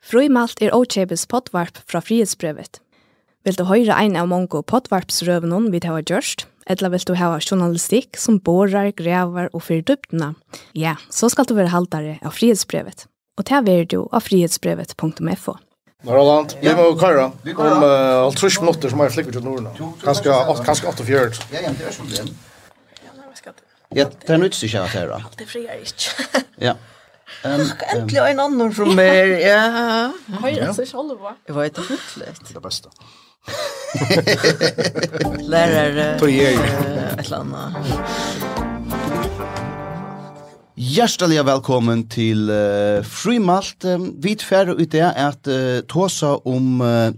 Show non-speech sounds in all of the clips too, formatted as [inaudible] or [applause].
Frøymalt er Ochebes potvarp fra frihetsbrevet. Vil du høre en av mange potvarpsrøvene vi har gjort, eller vil du ha journalistikk som borer, grevar og fyrer dyptene? ja, så skal du være haltere av frihetsbrevet. Og det er du av frihetsbrevet.fo. Norrland, vi må køre om uh, alt trus minutter som er flikker til Norden. Kanskje 48. Ja, ja, det er som det. Ja, det er nødt til å kjøre til da. Det frier ikke. Ja. Endelig en annan från mig. [laughs] Ja. Høyre, så ikke holde på. Det var ett flytt. Det bästa. Lärare. Tog jag. Ett annat. Hjertelig velkommen til uh, Frimalt. Um, Vi tfärre ut det at uh, tåsa om uh,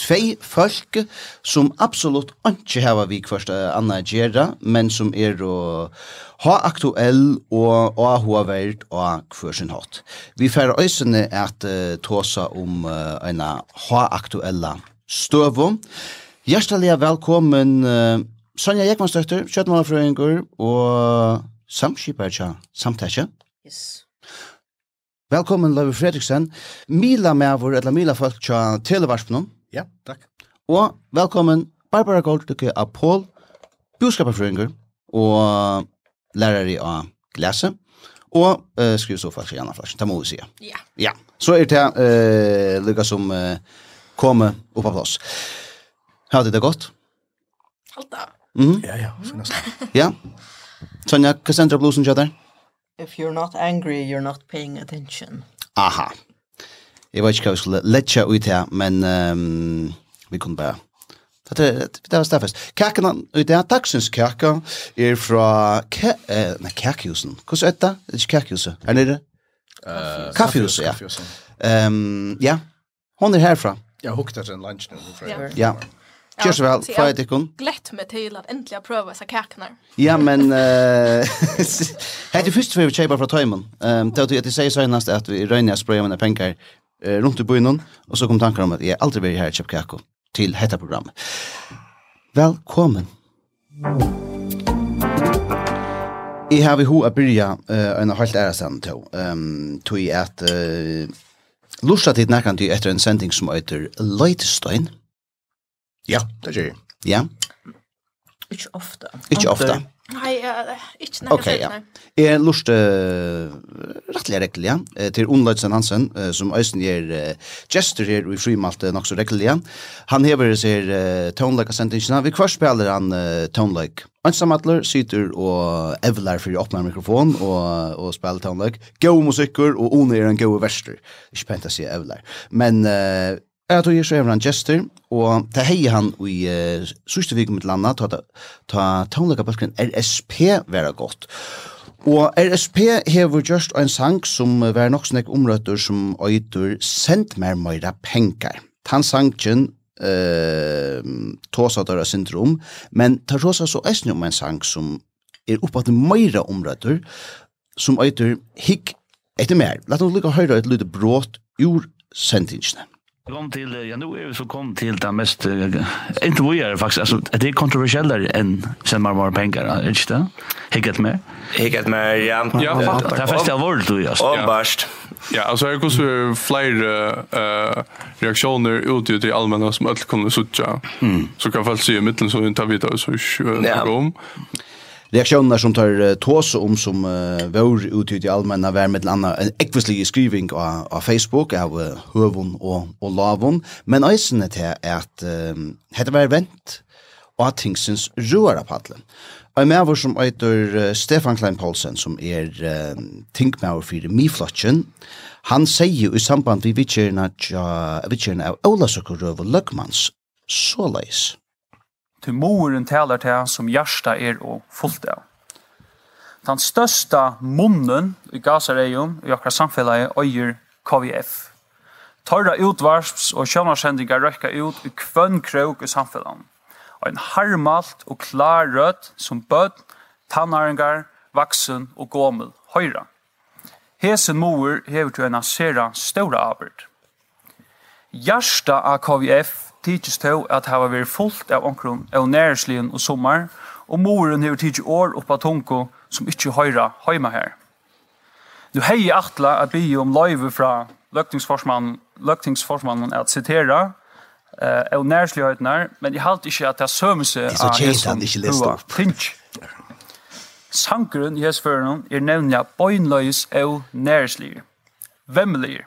tvei folk som absolutt ikke hava vi kvart anna gjerra, men som er å ha aktuell og ha vært og kvart sin hatt. Vi færre øysene at uh, tåsa om uh, eina ha aktuella støvo. Hjertelig velkommen uh, Sonja Jekmanstøtter, kjøttmålerfrøyngur og samskipar samtæsja. Yes. Velkommen, Løyve Fredriksen. Mila med vår, eller Mila folk tja televarspen. Ja, takk. Og velkommen Barbara Goldstücke av Paul, budskaperfrøyngur og lærere av Glese, og uh, skrivsofask i Anna Flash, det må vi si. Ja. Ja, så er det uh, lykka som uh, kommer opp av plass. Hadde det godt? Halta. Mm -hmm. Ja, ja, finnes det. [laughs] ja. Sonja, hva sender blusen til deg? If you're not angry, you're not paying attention. Aha. Jeg vet ikke hva vi skulle letja ut her, men um, vi kunne bare Det, det var stafest. Kakan ut her, dagsens kaka, er fra ke, eh, nei, kakehusen. Hvordan er det? Det er ikke kakehuset. Er det Uh, kaffehuset, ja. Um, ja, hon er herfra. Jeg Ja, etter en lunch nå. Ja. ja. Kjør så vel, fra et ikon. Glett meg til at endelig jeg prøver disse kakene. Ja, men... [laughs] Hette uh, først før vi kjøper fra Tøymon. Um, det er at jeg sier søgnast at vi røyner jeg sprøyer mine penger eh, rundt i byen, og så kom tanken om at jeg aldri vil her i Kjøpkako til dette programmet. Velkommen! Jeg har vi ho å byrja uh, en halvt ære sen til, um, tog at uh, lortet tid nærkant til etter en sending som heter Leitestein. Ja, det gjør jeg. Ja. Ikke ofte. Ikke ofte. Nei, ikke noe okay, ja. Jeg lurte rettelig rekkelig, ja, til Onleidsen Hansen, som Øysten gjør gestur her i frimalte nok så rekkelig, ja. Han hever seg uh, tonelike-sendingsene. Vi kvart spiller han tonelike. Ansamadler sitter og evlar for å åpne mikrofon og, og spille tonelike. Gå musikker, og One er en god verster. Ikke pent å si evlar. Men... Uh, Jeg tog så er han Jester, og det hei han i uh, sørste viken mitt landa, ta, ta taunlegabølgen RSP være godt. Og RSP hever just en sang som var nok snakk omrøtter som øyder sendt mer møyra penger». Tan sangen eh tåsa døra syndrom men tar tåsa så eisne om en sang som er uppåt meira omrøtter som eitur hikk etter mer. Lat oss lukka høyra et lite brått ur sendingene kom till ja nu är vi så kom till det mest inte vad är faktiskt alltså det är kontroversiellare än sen man var pengar inte det hicket med hicket med ja. Ja det är det vård du just ja. bast ja alltså jag kus fler eh reaktioner ut ut i allmänna som öll kunde sucha så kan fall se i mitten så inte vita så kom reaktioner som tar tåse om som uh, vår utgjort i allmänna värme till annan en ekvislig skriving av, av Facebook av uh, Hövon och, och Lavon men eisen är att um, hette var vänt og at tingsins røra paddelen. Og med vår som eitur Stefan Klein Paulsen, som er uh, tingmauer for Miflotjen, han sier i samband vi vittkjerna av Ola Søkkerøv og Løkmans, så leis til moren taler til som hjärsta er og fullt av. Den størsta munnen i Gazareion i akkurat samfellet øyer KVF. Torra utvarsps og sjøvnarsendingar røkka ut i kvønn krog i samfunnet. Og en harmalt og klar rødt som bød, tannaringar, vaksen og gommel høyra. Hesen mor hever til en sera ståra arbeid. Hjärsta av KVF tidsis til at hava veri fullt av omkron av næreslien og sommar, og moren hever tidsis år oppa tunko som ikkje høyra heima her. Nu hei atla at bi om løyve fra løgtingsforsmannen, løgtingsforsmannen at citera eh, av næreslihøytnar, men jeg halte ikkje at det sømse av hesson hua tinsk. Sankeren i hesføren er nevnja bøynløys av næreslir, vemmelig.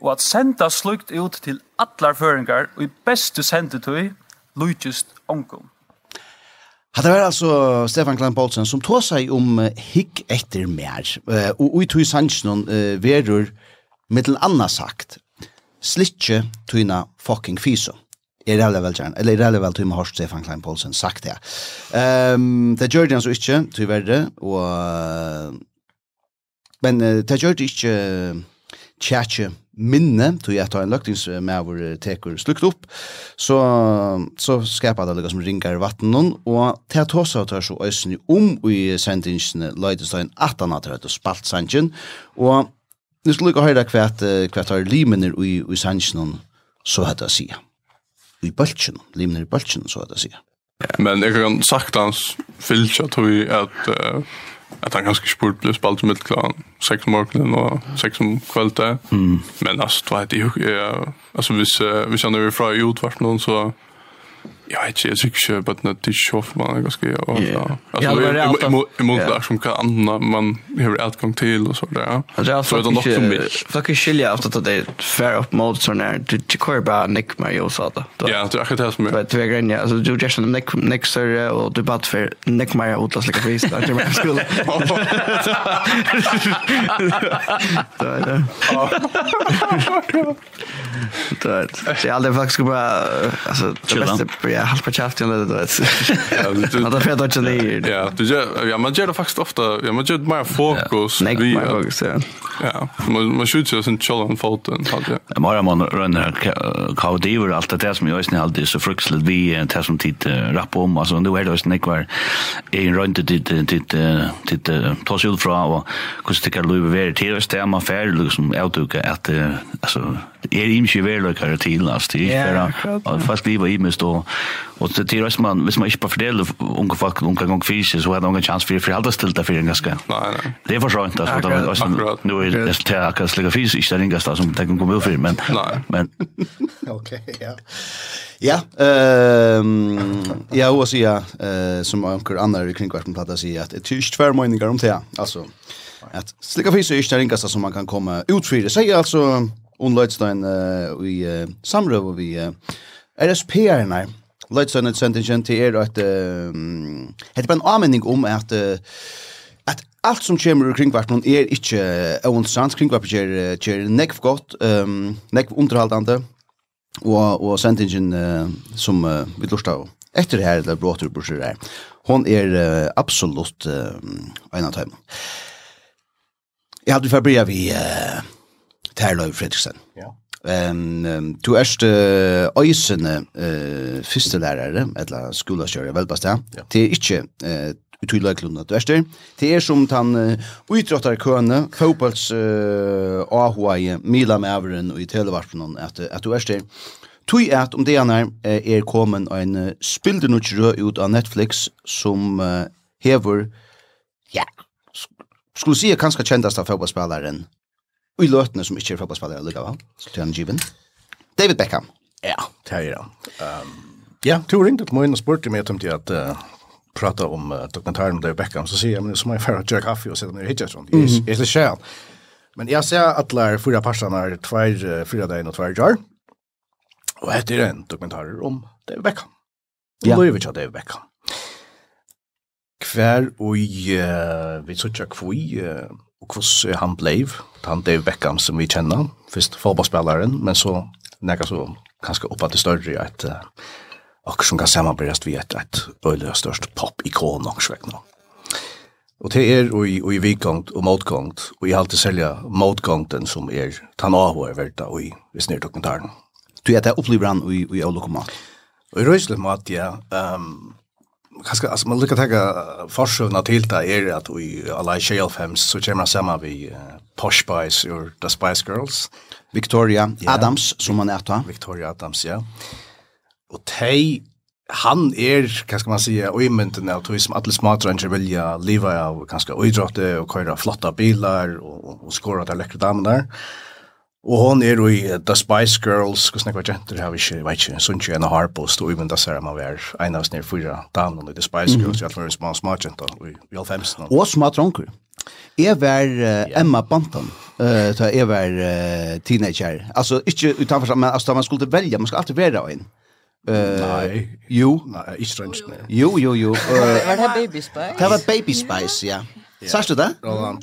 og at senda slukt ut til atlar føringar, og i beste sendetøy, lujtjust onkom. det var altså Stefan Klein Poulsen som tog seg om hikk etter mer, og i tog sannsjonen verur mittel anna sagt, slitje tøyna fucking fiso. Er det vel gjerne, eller er det vel tøyma hørst Stefan Klein Poulsen sagt det. Um, det gjør det altså ikke, tyverre, og... Men det gjør det ikke tjetje minne, tog jeg tar en løktingsmæver teker slukt opp, så, så skapar det liksom som ringar i vattnen, og til at hos tar så øysene om i sendingsene Løydestein 18 at høyt og spalt sangen, og nu skal lukka høyra hva hva tar limener i, i sangen, så høyt jeg sier. I bøltsjen, limener i bøltsjen så høyt jeg sier. Men jeg kan sagt hans fylkja tog at uh, att han ganska spurt blev spalt med klan sex om morgonen och sex om kvällte. Mm. Men alltså det är ju alltså vis vi känner vi från utvart någon så Ja, vet inte, jag tycker inte att det är så för man ganska jag har. Alltså emot där som kan andra man har utgång till och så där. Så det är något som vill. Fucking skilja efter att det är fair up mode så när du kör bara nick mig och så där. Ja, det är akkurat det som är. Vet du grejen, alltså du gör sån nick nick så och du bara för nick mig och låtsas lika vis där till skolan. Så där. Det där. det. jag hade faktiskt bara alltså det bästa ja, halv på käften eller det vet. Ja, [laughs] det fet att det Ja, du gör ja, man gör det faktiskt ofta. Ja, man gör mer fokus. Nej, mer fokus. Ja. Man man skjuter ju sin challenge foten hade. Ja, man man runner kaudiver allt det som jag snällt det så fruktligt vi det som tid rapp om alltså nu är det ju kvar en runt det dit dit tas ut fra och hur tycker du vi är till det stämma färd liksom utuka att alltså är ju mycket väl lika till last det är för att fast leva i med stå Och det är röst man, hvis man inte bara fördelar unga folk, unga gång fysiskt, så har de ingen chans för att förhålla till det för en ganska. Nej, nej. Det är för sent, alltså. Akkurat, det, akkurat. Nu är det till att akkurat släga fysiskt, det det ingen som det kan komma ut för, men... Nej. Men... [laughs] Okej, ja. Ja, ehm ja, och så ja, eh som onkel andra i kringkvartplatta säger att det är tyst tvärmeningar om det. Alltså att slicka fisk är inte det ringaste som man kan komma ut för. Det säger alltså eh i samröv vi RSP-arna Løytsønnet sendingen til er at um, det er en avmenning om at at alt som kommer ur vart er ikke ointressant. Kringvarpen er, er nekv godt, um, nekv underhaldande og, og sendingen uh, som uh, vi lortet av etter her, eller bråter brosjer her, hon er uh, absolutt uh, en av dem Jeg hadde forbryet vi uh, Terløy Fredriksen. Ja. Ehm um, du erst uh, øysene uh, fyrstelærere, eller skolakjører, vel best det. Ja. Det er ikke uh, utydelig klunna du erst Det er som den uh, utråttar køene, fotballs uh, AHI, Mila Mæveren og i Televarpen, at, at du erst det. Tui at om det er, er kommet en uh, spildenutjø ut av Netflix som uh, hever, ja, skulle si kanskje kjentast av fotballspilleren Og i løtene som ikke er fotballspillere lukka så til han given. David Beckham. Ja, det er det. Um, ja, du ringte til morgenen og spurte meg om til at uh, prata om uh, dokumentaren om David Beckham, så sier jeg, men så må jeg fære og gjøre kaffe og sette meg i hittet sånn. Jeg er litt. Men jeg ser at det er fyra parstene er tver, uh, fyra dagen og tver jar. Og dette er en dokumentar om David Beckham. Ja. Og Løyvich av David Beckham. Hver og uh, vi sutja kvui, uh, hvordan han blev, han Dave Beckham som vi kjenner, først fotballspilleren, men så nekka så kanskje det til større et og som kan samarbeidast vi et, et øyelig størst pop-ikon og svekk nå. Og det er og i, og i vikongt og och og jeg halte selja motgångten som er tan av og er verda og i, i snirdokumentaren. Du er det opplever han og i, og i Og i røyselig mat, ja. Um, kanske alltså man lyckas ta försövna till det är att vi alla Shell Fems så kommer samma vi Posh Spice or The Spice Girls Victoria. Adams som man är då Victoria Adams ja och tej han er, hva skal man sige, oymynden av turism alle smartranger vilja leva av ganska oidrotte og køyra flotta bilar og, og skåra där läckra damer der. Og hon er i The Spice Girls, hva snakker jenter, har vi ikke, vet ikke, sånn ikke en harp og stå i, men da ser man være en av oss nere fyra damene i The Spice Girls, i alle fall små små jenter, i all femsten. Og små tronker. Jeg var uh, Emma Bantan, uh, da jeg var uh, teenager. Altså, ikke utenfor, men altså, da man skulle velge, man skal alltid være en. Uh, nei. Jo. Nei, ikke rønnsene. Jo, jo, jo. Uh, [laughs] var det Baby Spice? Det var Baby Spice, ja. Sørste det? Roland.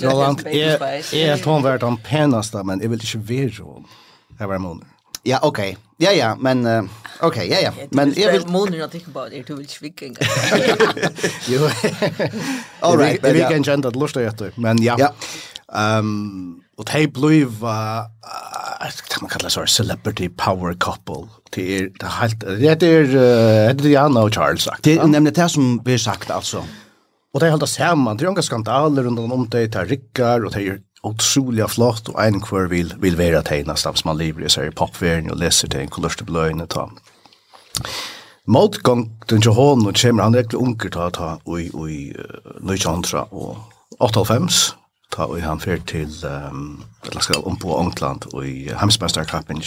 Roland, Roland jeg er tom vært han peneste, men jeg vil ikke være Roland. Jeg var måneder. Ja, ok. Ja, ja, men... Uh, ok, ja, ja. Men jeg vil... Måneder at ikke bare er du vil svikke en gang. Jo. All right. Jeg vil ikke kjenne at lort er etter, men ja. Ja. Um, og de blev... Uh, kan man kalla så celebrity power couple. Det er, det er helt det är det er Diana og Charles sagt. Det er nemlig det som blir sagt altså. Og det er helt samman. Det er inga skandaler rundt om det. Det er rickar og det er utrolig flott Og en kvar vill vill vara till nästan som man lever så är popvärn og leser til en kolorste bløyne. ta. Motgang den Johan og Chamber han är onkel ta ta oj oj Neuchandra og 85 ta og han fer til ehm eller ska om på England og i Hemsmesterkappen.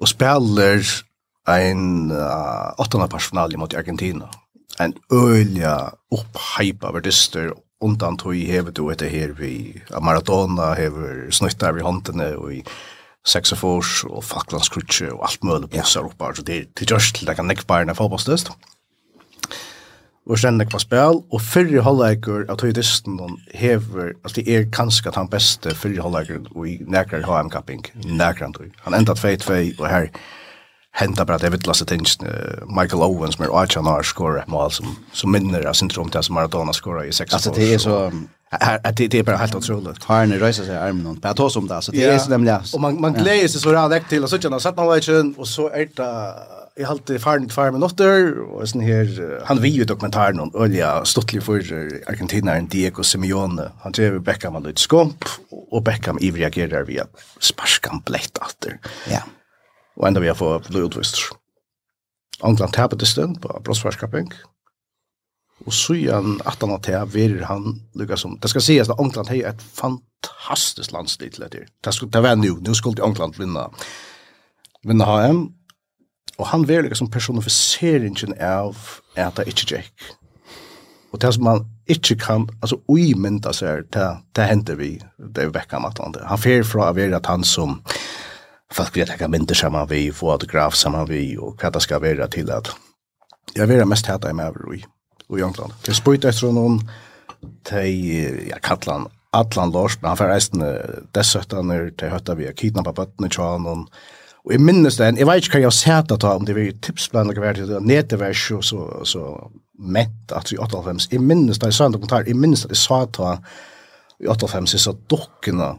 Og spiller spelar en uh, åttende personal mot Argentina en ølja upphypa verdister undan tog hever du etter her vi Maradona hever snuttar vi håndene og i Sexafors og Falklandskrutje og alt mulig bussar yeah. oppe, så det er til gjørst til det kan nekkbærene fotballstøst. Og så nekva spil, og fyrre halvleikere av tog tøydisten hever, altså det er kanskje han beste fyrre halvleikere i nekrar HM-kapping, nekrar han tøy. Han enda 2-2, og her hända bara det vittlaste tingen Michael Owens som är Archer har skorat mål som som minner av syndrom till som Maradona skorar i 6 Alltså det är så att det är bara helt otroligt. Harne rejser sig armen någon? bara ta som det alltså det är så nämligen. Och man man glädjer sig så direkt till och så tjänar satt man vägen och så är det i halt farn farn med notter och sån här han vi ju dokumentären om Olja stottlig för Argentina Diego Simeone han drev Beckham lite skomp och Beckham ivriga grejer via sparkan blätt åter. Ja og enda vi har fått blod utvist. Angland tapet i stund på brottsfarskaping, og så igjen at han har verer han lykka som, det skal sies at Angland har et fantastisk landstid til etter. Det, skulle, det var nu, nu skulle Angland vinne, vinne HM, og han verer lykka som personifiseringen av at det ikke gikk. Og det som man ikke kan, altså uimynda seg, det, det hender vi, det er vekk av han. Han fer fra å være at han som, folk vil lägga mindre samman vi, fotograf samman vi og hva det skal være til at jeg vil mest häta i mig i, i England. Det spytar efter någon till, jag kallar han Atlan Lars, men han får resten dessutom när det hötta vi har bøttene til han, og Och jag minns det, jeg vet ikke hva jeg har sett at om det var tips hva några värld, nätverk og så, så mett at i 98. Jeg minnes det, jeg sa en dokumentar, jeg minnes det, jeg sa at i 85 så dokkene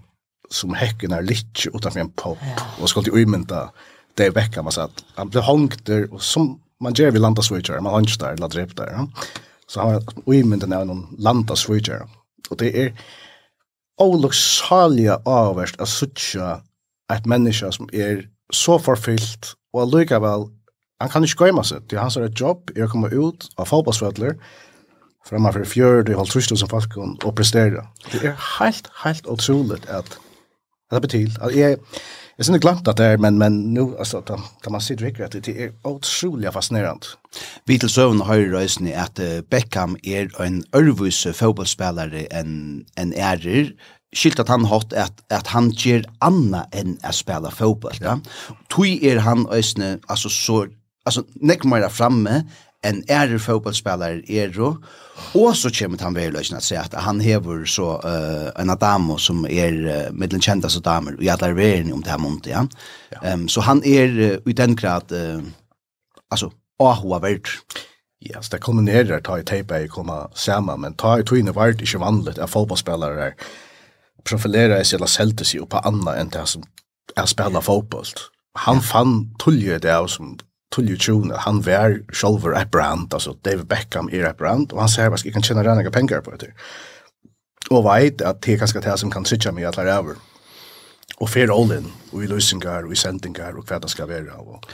som häcken är lite utanför en pop ja. och skulle ju mynta det är veckan man så att han blev hängt där och som man gör vid landa switcher man hunch där eller drep där ja. så han ju mynta när någon landa switcher och det är oluxalia avvärst att sucha ett människa som är så förfyllt och allikevel han kan inte gömma sig. Det är hans ett jobb, jag kommer ut av fotbollsfödler framför fjörd och som folk och prestera. Det är helt, helt otroligt att Det betyder at jag jeg, syns glömt at det er, men men nu altså, da, da man sitter direkt at det er utrolig fascinerende. Vi til søvn har ju rösten i Beckham er en ørvus fotballspillere enn en ærer, skilt at han hatt at, at han gjør anna enn å spela fotball. Ja. Tui er han ösne altså, så altså, neck mer framme en ære fotbollsspelare er og så kommer han vel lösna at säga at han hever så uh, en adam som er uh, med den kjentaste damer og jadlar veren om det her måned, ja. ja. Um, så han er uh, i den grad uh, altså, ahua verd. Ja, så det kombinerer ta i teipa i komma sammen, men ta i togne vart ikke vanligt at fotbollsspelare profilerer seg eller selte seg på anna enn det som er spela fotboll. Han fann tulje det av som Tully Tune, han var själver et brand, alltså David Beckham är et brand, och han säger att jag kan tjene rena pengar på det. Och veit att det er ganska det som kan sitta mig att lära över. Och för all och i løsingar, og i sendingar, och hva det ska vara. Och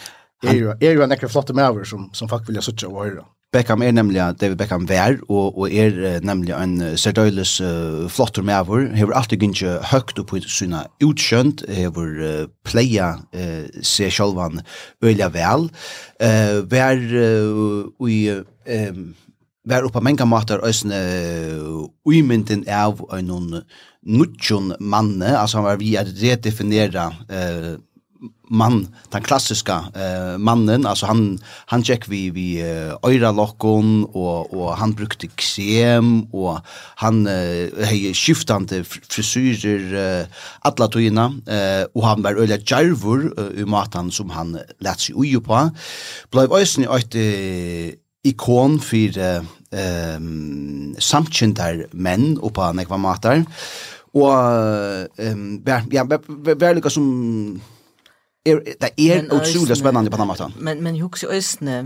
är ju en ekkert flotte med som, som folk vilja jag og och. Beckham er nemlig, David Beckham vær, og, og er nemlig en serdøyles uh, flottur medover, hever alltid gynnsi høgt oppi syna utskjønt, hever uh, pleia uh, se sjálvan øyla vel, uh, vær uh, ui um, vær oppa menga matar òsne uimyndin av noen nutjon manne, altså han var vi er redefinera uh, mann, den klassiska eh, mannen alltså han han check vi vi öra lockon och och han brukte krem och han uh, hej skiftande frisyrer uh, alla tojina eh, och han var öle jarvor eh, i matan som han lät sig ujo på blev ösen i ett ikon för eh, um, samtjendar menn och på nekva matar och um, ja, vær som er, det er utrolig spennende på den måten. Men, men jo også i Østene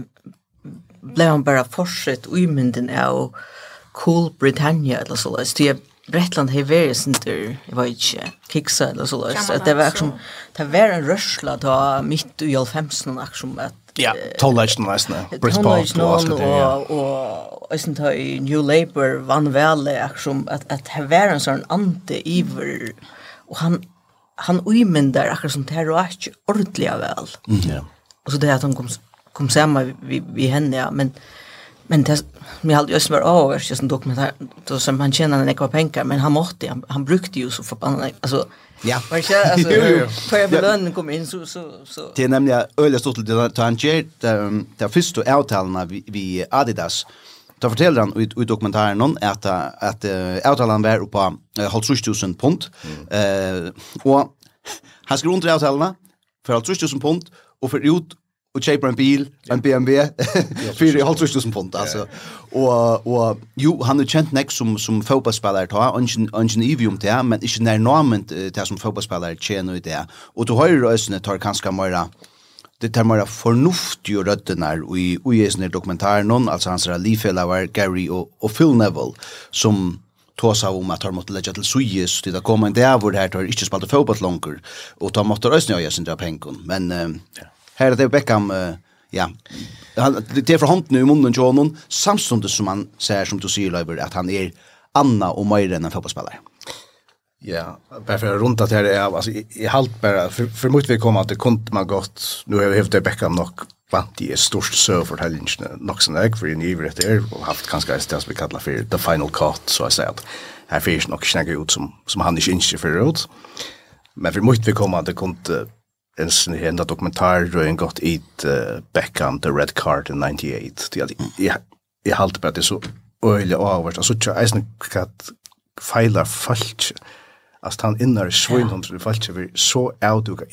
ble han bare fortsatt uimynden av Cool Britannia eller så løs. Det er Bretland har vært sin tur, jeg vet ikke, kiksa eller så løs. Det var akkurat, det var en rørsla da midt i 90-en akkurat at Ja, tolvleisen nesten, Brisbane og alt det. Og, og jeg synes i New Labour vann vel akkurat at, at det var en sånn ante iver, og han han uimyndar akkurat som det er ikke ordentlig vel. Mm. ja. Og så det at han kom, kom sammen vi, vi henne, ja, men men det vi hade just var over, just en dokumentär då som han tjänade en ekva penger, men han måtte han, han brukte jo så forbannet, altså, Ja. altså så alltså för jag belön kom inn, så så så Det er nemlig øyelig stort til han gjør det første avtalen vi, vi Adidas Da forteller han i, i dokumentaren om at, at uh, avtalen var oppe uh, 50.000 pund. Mm. Uh, og han skriver under avtalene for 50.000 pund, og for ut och kjøper en bil, en BMW [laughs] för halv tusen pund alltså. Och och jo han är kjent näck som som fotballspiller ta ungen ungen om där men inte nær normen til som fotballspiller tjener ut där. Och du har ju rösten tar kanske mera det tar mer fornuftig og rötterna i i är snär dokumentär någon alltså hans lifela var Gary och og Phil Neville som tåsa om att han måtte legge til suyes, til det kom en dag hvor det her tar inte spelta fotboll langer, och ta måste ösna jag sin pengen men här det Beckham ja. Han, det er för hånden nu i munnen John samståndet som han säger som du sier, Löver att han är Anna och mer enn en fotbollsspelare. Ja, bara för runt att här är alltså i halt bara för, för mycket vi kommer att det kunde man gott nu har vi haft det Beckham nog vant det är störst så för helgen nog sen där för en iver det är och haft kanske ett stas vi kallar för the final cut så jag säger att här finns nog snägga ut som som han inte inser för ut. Men för mycket vi kommer att det kunde en sån här enda dokumentär då en gott i Beckham the red card in 98. Det är jag jag halt bara det så öle avvart alltså jag är snäggt failar falsk altså han innar svinhundre det falt vi så avduka.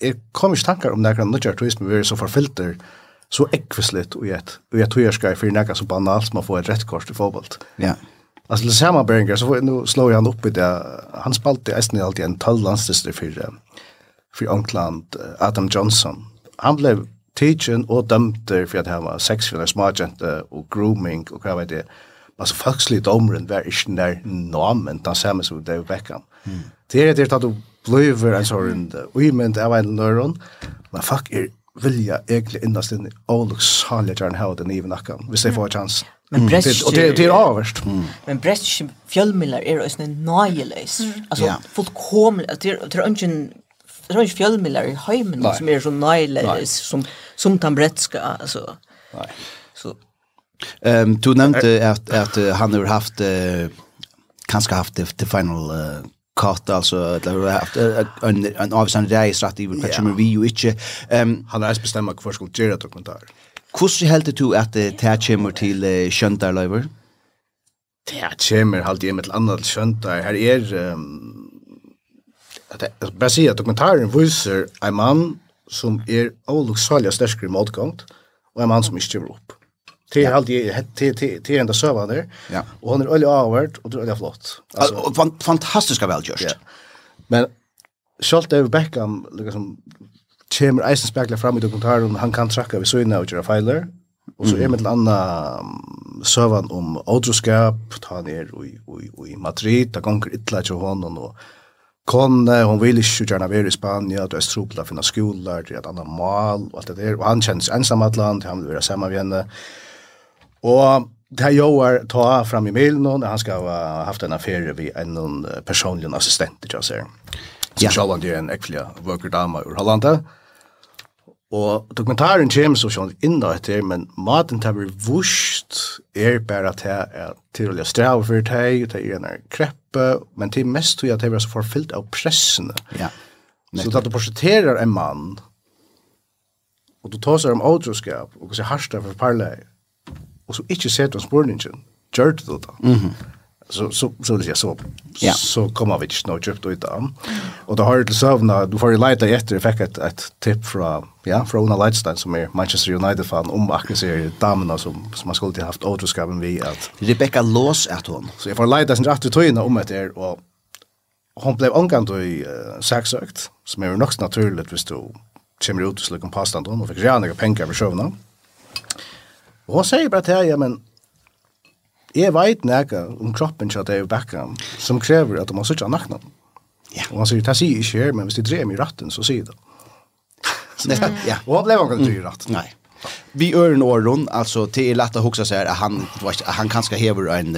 Jeg kom ikke tankar om nekra nødjar turisme, vi er så forfilter, så ekvislet og et, og jeg tror jeg skal fyrir nekra så banalt som å få et rett kort i fotboll. Ja. Alltså det samma Beringer så får, nu slår han upp i det. Han spalte eisen i alltid en tall landstister för för England Adam Johnson. Han blev teaching och dömd för att han var sexuella smågent och grooming och vad vet det alltså faktiskt domren var inte där normen, den samma som David Beckham. Det är det att du blöver en sån uimend av en neuron. Men fuck er vilja egentligen endast in Alex Halligan how den even nakka. Vi ser för chans. Men press och det är överst. Men press fjällmillar är ju en nylös. Alltså fullkomligt att det tror inte Det är inte fjällmillar i heimen som är så nylös som, som tambretska. Alltså. Nej. Ehm um, du nämnde att att han har haft uh, kanske haft det till final uh, cut alltså att har haft en en avsan race rätt i vilket men vi ju inte ehm han har bestämt att förskott göra dokumentär. Hur helt du att det här kommer till uh, Schöndarlöver? Det här kommer halt i ett annat Schöndar. Här är um, att bara säga att dokumentären visar en man som är olycksaliga stärskare motgångt och en man som inte ger upp. Det är alltid till till till ända servern där. Ja. Och han är öle avvärd och det är flott. Alltså fantastiska välgjort. Ja. Men Schalt över Beckham liksom Tim Eisen spekla fram i dokumentären han kan tracka vi så inne och göra filer. Och så är med landa servern om autoskap ta ner i i i Madrid ta gånger illa till honom och kon hon vill ju gärna vara i Spanien att Östeuropa finna det till ett annat mål och allt det där och han känns ensam att land han vill vara samma med henne Og det här Joar tar fram i mailen nå, han ska ha haft en affære ved en personlig assistent jag ser. Så ja. er en äcklig worker dame ur Hollanda. Og dokumentaren kommer så sånn inn da etter, men maten tar vi vust er bare at jeg er tilhållig strav for deg, og det er en kreppe, men til mest tror jeg at jeg er så forfylt av pressene. Ja. Så at du portretterer en mann, og du tar seg om åtroskap, og så hardt det for parleg, og så ikke setter han spørningen, gjør du det da. Mm -hmm. Så, så, så vil jeg så, ja. så kommer vi ikke noe kjøpt ut av. Og da har jeg til søvnene, du får jo leite etter, jeg fikk et, et tipp fra, ja, fra Ona Leidstein, som er Manchester United-fan, om akkurat ser damene som, som har skulle til haft återskapen vi. At, Rebecca Lås er hun. Så jeg får leite sin rett i tøyene om etter, og hon blev angående i uh, saksökt, som är nog naturligt hvis du kommer ut och slår en pastan då, och fick gärna några pengar för sjövna. Og hon sier bare til ja, men jeg vet nægge om kroppen til David Beckham som krever at man sitter nakna. Ja. Og han sier, det sier ikke her, men hvis de dreier meg i ratten, så sier det. [laughs] ja. Og han ble han kan i ratten. Nei. Vi örn åron alltså till lätt att huxa så här han han kanske hever en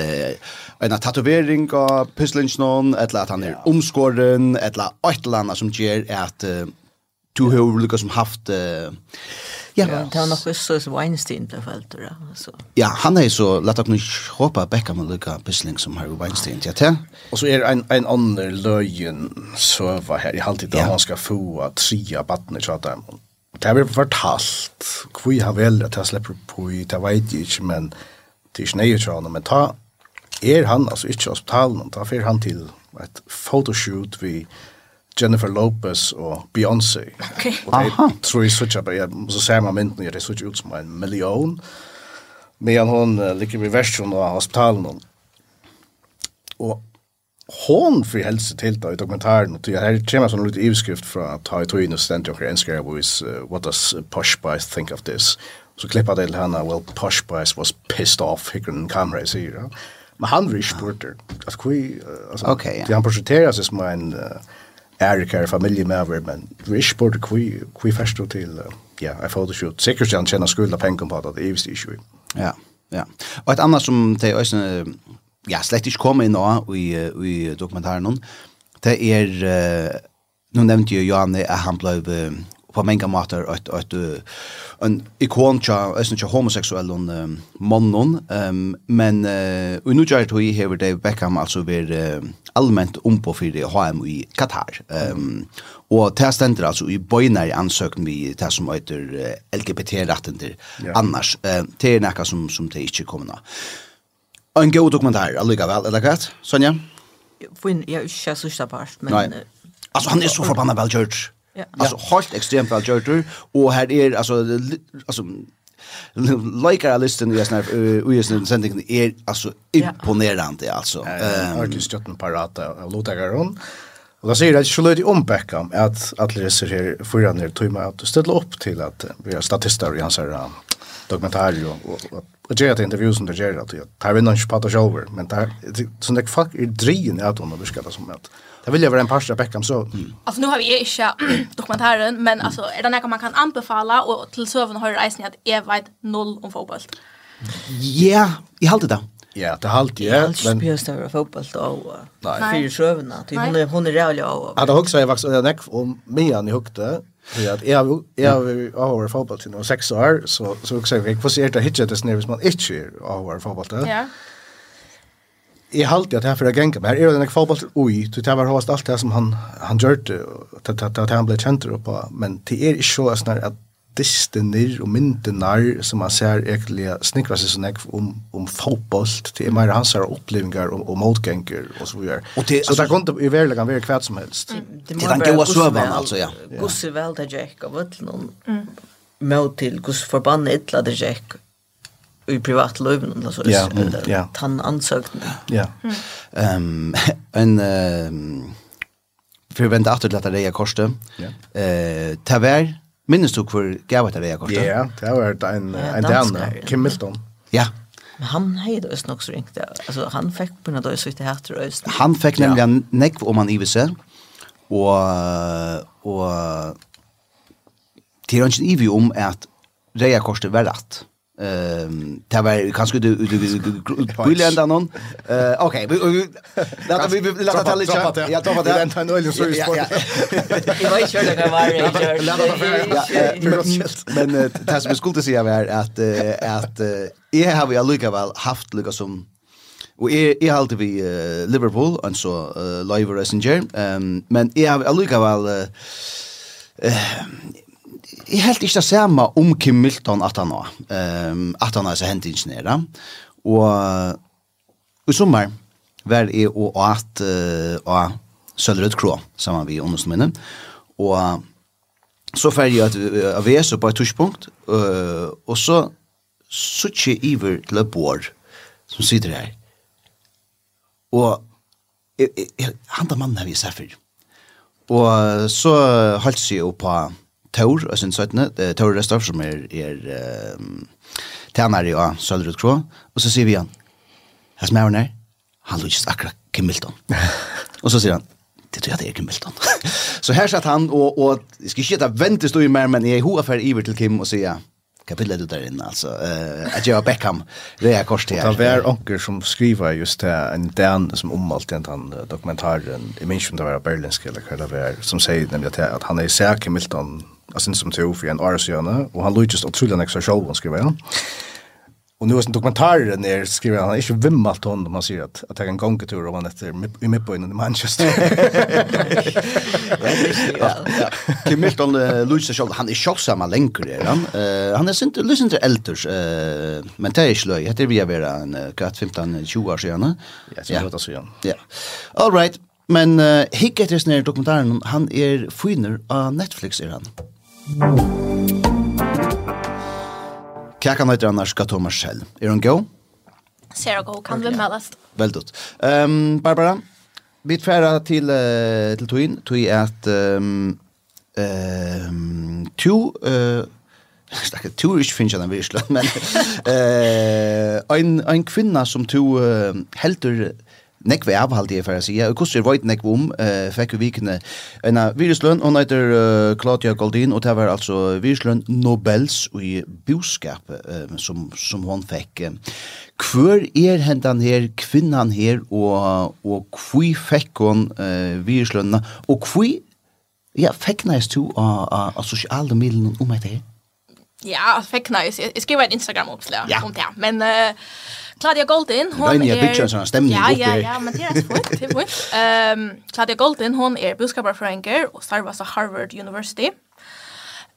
en tatuering av pusslingen eller att han är omskåren eller ett eller annat som ger att du har liksom haft uh, ja, ja, det var nog så så Weinstein blev fällt då så. Ja, han är så lätt att nu hoppa Beckham med Luca Bissling som Harry Weinstein ja. ja. Och så är en en annan löjen så var här i halvtid ja. han ska få att trea barnet så att han Det har vi fortalt hvor har vel at jeg slipper på i, det vet jeg ikke, men det er ikke nøye til men ta er han altså ikke hospitalen, ta fer han til et photoshoot vi Jennifer Lopez og Beyoncé. Okay. Og det tror jeg switcha jeg så ser man mynden, det switcha ut som en million. Men hon uh, ligger i versjon av hospitalen. Og hon får helse til da i dokumentaren, og her här kommer sånn lite ivskrift fra Ta i tog og stendt ständ och en skrev what does Posh Bice think of this? Så klippa til henne, well Posh Bice was pissed off, hikker den kamera sier ja. Men han vill spurter. Okay, ja. Han porträtterar seg som en... Uh, Erik med över men vi ikke kvi kvi først til ja, en shoot säkert han tjener skulda pengar på det, är visst vist. Ja, ja. och ett annat som det er ja, slett inte komma in då i, i dokumentären det är nu nämnde ju Johan att han blev på mange måter et, et, en ikon til, jeg synes homosexuell homoseksuell um, mannen, um, men uh, og nå gjør det hever Dave Beckham altså vært uh, allment om på for HM i Qatar. Um, og det ständer alltså i bojnar i ansökan vi det som heter uh, LGBT rätten till yeah. annars. Uh, det är något som, som det inte kommer nå. En god dokumentär alltså väl eller hva? Sonja? Fin jag ikke sørste part, men... Alltså han är så förbannad väl George. Ja. Alltså helt extremt väl gjort och här är alltså alltså Likar listen yes now we is sending the är alltså imponerande alltså. Eh, ordentligt stött en parata gå runt. Och då säger det så löd om Beckham att att läser här förra ner tog mig att ställa upp till att vi är statister i hans här dokumentär och och jag har intervjuer som det gör att jag tar vi någon spata shower men där så det fuck är drin att hon har beskrivit som att Det vill jag vara en pastor Beckham så. Mm. Alltså nu har vi inte [clears throat] dokumentären men alltså är det något man kan anbefala och till söven har det isen att är vet noll om fotboll. Ja, i halt det. Ja, det halt jag. men spelar ju fotboll då. Nej, fyra sövarna. Hon är hon är rejäl och. Ja, det också jag faktiskt jag näck om Mian i hukte. Ja, jag jag har varit fotboll till några sex år så så också jag får se det hitchet det när man inte har varit fotboll. Ja. Jeg halte at han fyrir genga, men her er det en fotball ui, så det var host alt det som han, han gjørte, at han ble kjent på, men det er ikke så sånn at dystener og myndenar som man ser egentlig snikra seg sånn om, om fotboll, det er mer hans opplevingar og, og motgenger og så videre. Og det, så det kan ikke i verleggen være hva som helst. Det er den gode søvann, altså, ja. Gosse vel det Jack av utlån, mot til gosse forbannet illa det Jack, i privatløven, altså, ja, mm, ja. tannansøkene. Ja. Mm. Um, en, ehm for å vente att til at det er korset, ja. uh, ta vær, minnes du hvor gav etter det er korset? Ja, det var en, en dansk, Kim Milton. Ja, Men han hejde oss nog så ringt. Alltså han fick på något så det här tror jag. Han fick ja. nämligen neck om man ivise. Och och det är inte ivi om att Reja Korste var rätt. Ehm det var kanske du du vill ända någon. Eh okej, vi låt vi låt ta lite. Jag tar det. Vänta en öl så är sport. Jag var kör det var. Låta Men det som skulle säga var att att jag har ju lucka väl haft lucka som och är är alltid vi Liverpool, och så uh, Løyver Essinger, men är har allikevel... Uh, uh, jeg helt ikke det samme om Kim Milton at han var. Um, at han har hendt ingeniører. Og i sommer var jeg og at uh, Sølrød Krå, sammen med i ungdomsminne. Og så fer jeg av VS på et tushpunkt, uh, og så suttje iver til Bård, som sitter her. Og han da mannen har vi sett før. Og så holdt jeg jo på Tor, og sin 17, Tor Restoff, som er, er um, tæner i Sølrud Krå, og så sier vi han, jeg som er her, han lykkes akkurat Kim Milton. [laughs] og så sier han, det tror jeg det er Kim Milton. [laughs] så her satt han, og, og jeg skal ikke gjøre vente stå i mer, men jeg er hovedferd iver til Kim og sier, kapitlet du der inne, altså, uh, at jeg var Beckham, det er kors til her. Det var onker som skriver just det, en den som omvalgte en den dokumentaren, jeg minns om det var berlinsk, eller hva det var, som sier nemlig at han er säker Milton, jag syns som tog för en år sedan och han lutade otroligt en extra show skriver han. Och nu är det dokumentarer när skriver han, han är inte vimmalt hon om han säger att, att jag kan gånga tur om han efter i midtböjnen i Manchester. ja, [laughs] ja. Kim Milton uh, Lutsen själv, han är tjocksamma längre är han. Uh, han är inte lyssnar till äldres, uh, men det är inte löj. Det är vi är en uh, 15-20 år sedan. Ja, det är det sedan. Ja. All right. Men uh, Hick etter snarare dokumentaren, han er finner av Netflix er han. Kakan heter annars Gato Marcel. Er hun gå? Ser gå, kan vi meldast. Veldig dot. Um, Barbara, vi er ferdig til, uh, til Tuin. Tui er at um, um, to... [laughs] Uh, Stakka, to er ikke finnes jeg den virkelig, men uh, [laughs] en, en kvinne som to uh, heldur nekk vi av halde for å si, og hvordan var nekk om, uh, fikk vi vikene en av viruslønn, hun heter uh, Claudia Goldin, og det var altså viruslønn Nobels i boskap uh, som, som hun fikk. Hvor er hentan her, kvinnan her, og, og hvor fikk hun uh, viruslønene, og hvor ja, fikk næst du av uh, uh, sosiale midlene om etter her? Ja, fikk næst. Jeg, jeg skriver en Instagram-oppslag ja. om det, men... Uh, Claudia Goldin, hon Røyne, er... Røyne, jeg bytja en ja. Ja, ja, men det er så fint, det er fint. Um, [laughs] Claudia Goldin, hon er budskaparfrøyngur och starvast av Harvard University.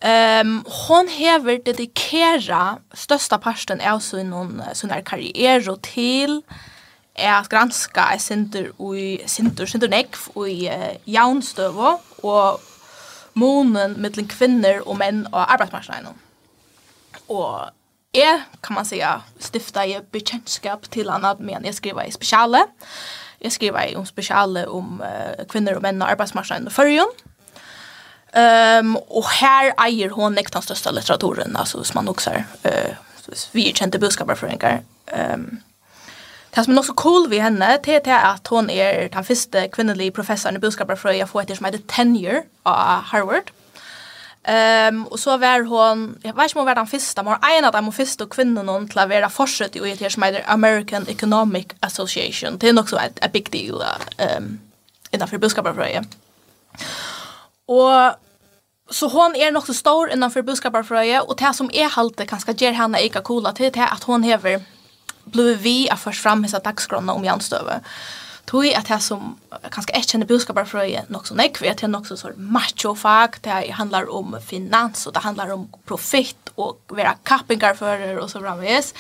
Um, hon hever dedikera största parten av sin, sin karriere til är granska er i center center neck och i uh, jaunstövo och månen mellan kvinnor och män och arbetsmarknaden. Och jeg, kan man säga stifta i til till annat men jag skriver i spesiale. Jag skriver i om speciale om uh, kvinnor och menn og arbetsmarknaden i førjen. Um, och här eier hon näkt den största litteraturen, alltså som man också är. Uh, vi är kända budskaparföreningar. Um, det som är också cool ved henne det er att hon är den första kvinnliga professorn i budskaparföreningar för ett som heter Tenure av Harvard. Mm Ehm um, och så var hon jag vet inte om var den första men en av de första kvinnorna till att vara forskare i ett som heter American Economic Association. Det är också ett a big deal ehm um, innanför budskaparfröje. Och så hon är nog så stor innanför budskaparfröje och det som är halte kanske ger henne eka coola till det att hon hever blue vi att förs fram hissa dagskrona om Janstöve. Tui at det som kanskje ikke kjenner budskaper fra jeg nok så nekv, at det nok så sånn macho-fag, det handlar om finans, og det handlar om profitt, og vera kappingarfører, og så framvis.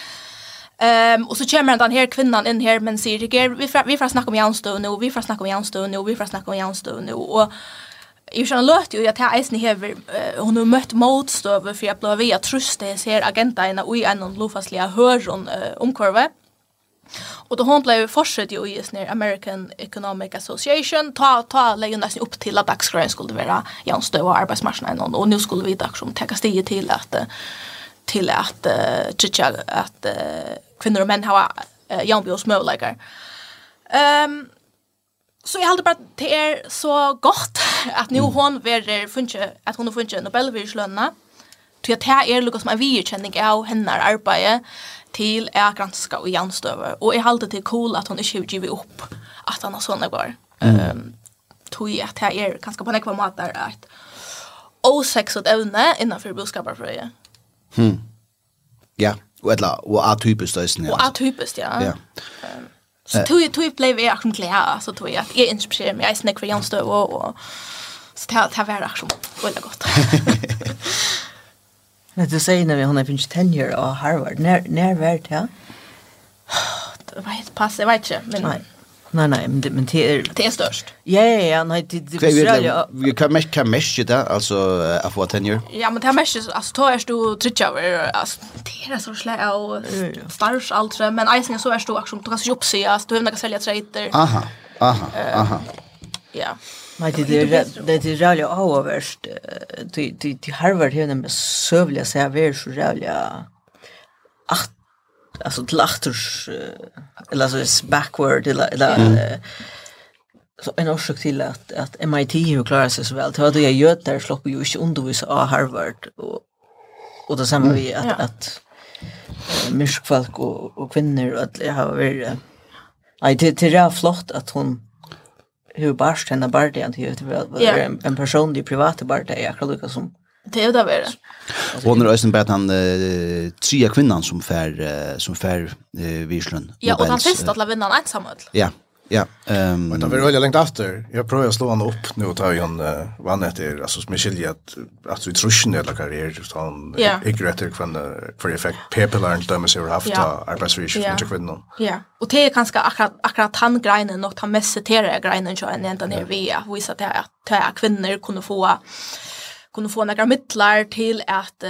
Ehm um, och så kommer den här kvinnan in här men säger ikke, vi får, vi får snacka om Janstö nu vi får snacka om Janstö nu vi får snacka om Janstö nu och Jag känner løt ju att jeg eisen ni här hon har mött motstånd för jag blev via jeg ser agenta i en och en uh, hör hon. Och då hon blev fortsatt ju i snär American Economic Association ta ta lägga nästan upp till att dagsgrön skulle vara jämställd och arbetsmarknaden och nu skulle vi dags som ta steg till att till att tycka att, uh, kvinnor och män har jämställd möjligheter. Ehm Så jag håller bara det är så gott att nu hon verer funke att hon har funke Nobelprislönna. Tror att det är Lucas som en vidkänning av hennes arbete til er granska og janstøver. Og jeg halte til cool at hun ikke har givet opp at han har sånne går. Mm. Um, tog at jeg er ganske på nekva måter at osexet evne innenfor budskaperfrøye. Hmm. Ja, og etla, og atypiskt døysen. Og atypiskt, ja. ja. Um, så tog jeg, tog jeg ble vi akkurat glede, så tog jeg at jeg inspirerer meg, jeg snakker for janstøver, og, og så det, har var akkurat veldig godt. [laughs] [laughs] Men du säger när vi har finns tenure av Harvard. När när var det? ja? Det var ett pass, jag vet inte, men Nej. Nej nej, men det men det är det är störst. Ja ja ja, nej det det är Vi kan mest kan mesh det alltså att få tenure. Ja, men det är mest alltså tar är du trycka över alltså det är så slä och stars allt men isen så är du också du kan jobba så du behöver några sälja trader. Aha. Aha. Aha. Ja. Nej, det är det är jävligt avvärst. Det det det Harvard här med sövliga så här är så jävliga att alltså till achters eller så backward eller eller så en orsak till att att MIT ju klarar sig så väl. Det hade jag gjort där slopp ju inte undervisa av Harvard och och det samma vi att att myskfolk och och kvinnor att har varit Nej, det det är flott att hon hur barst henne bara det att det är en, en personlig privat barde är akkurat lika som Det är det värre. Och när Östen bet han eh, tre kvinnan som fär som fär uh, Virslund. Ja, och han fest att la vinnan ensam öll. Ja. Ja. Ehm. Men det var jag länge efter. Jag prövar slå han upp nu och ta igen uh, vann efter alltså som skiljer att att vi truschen eller karriär just han är från för effekt people aren't dömer sig haft att arbetsvis inte kvinnor. Ja. Och det är kanske akkurat akkurat han grejen något han mest citerar grejen så en ända ner via visar att att kvinnor kunde få kunde få några mittlar till att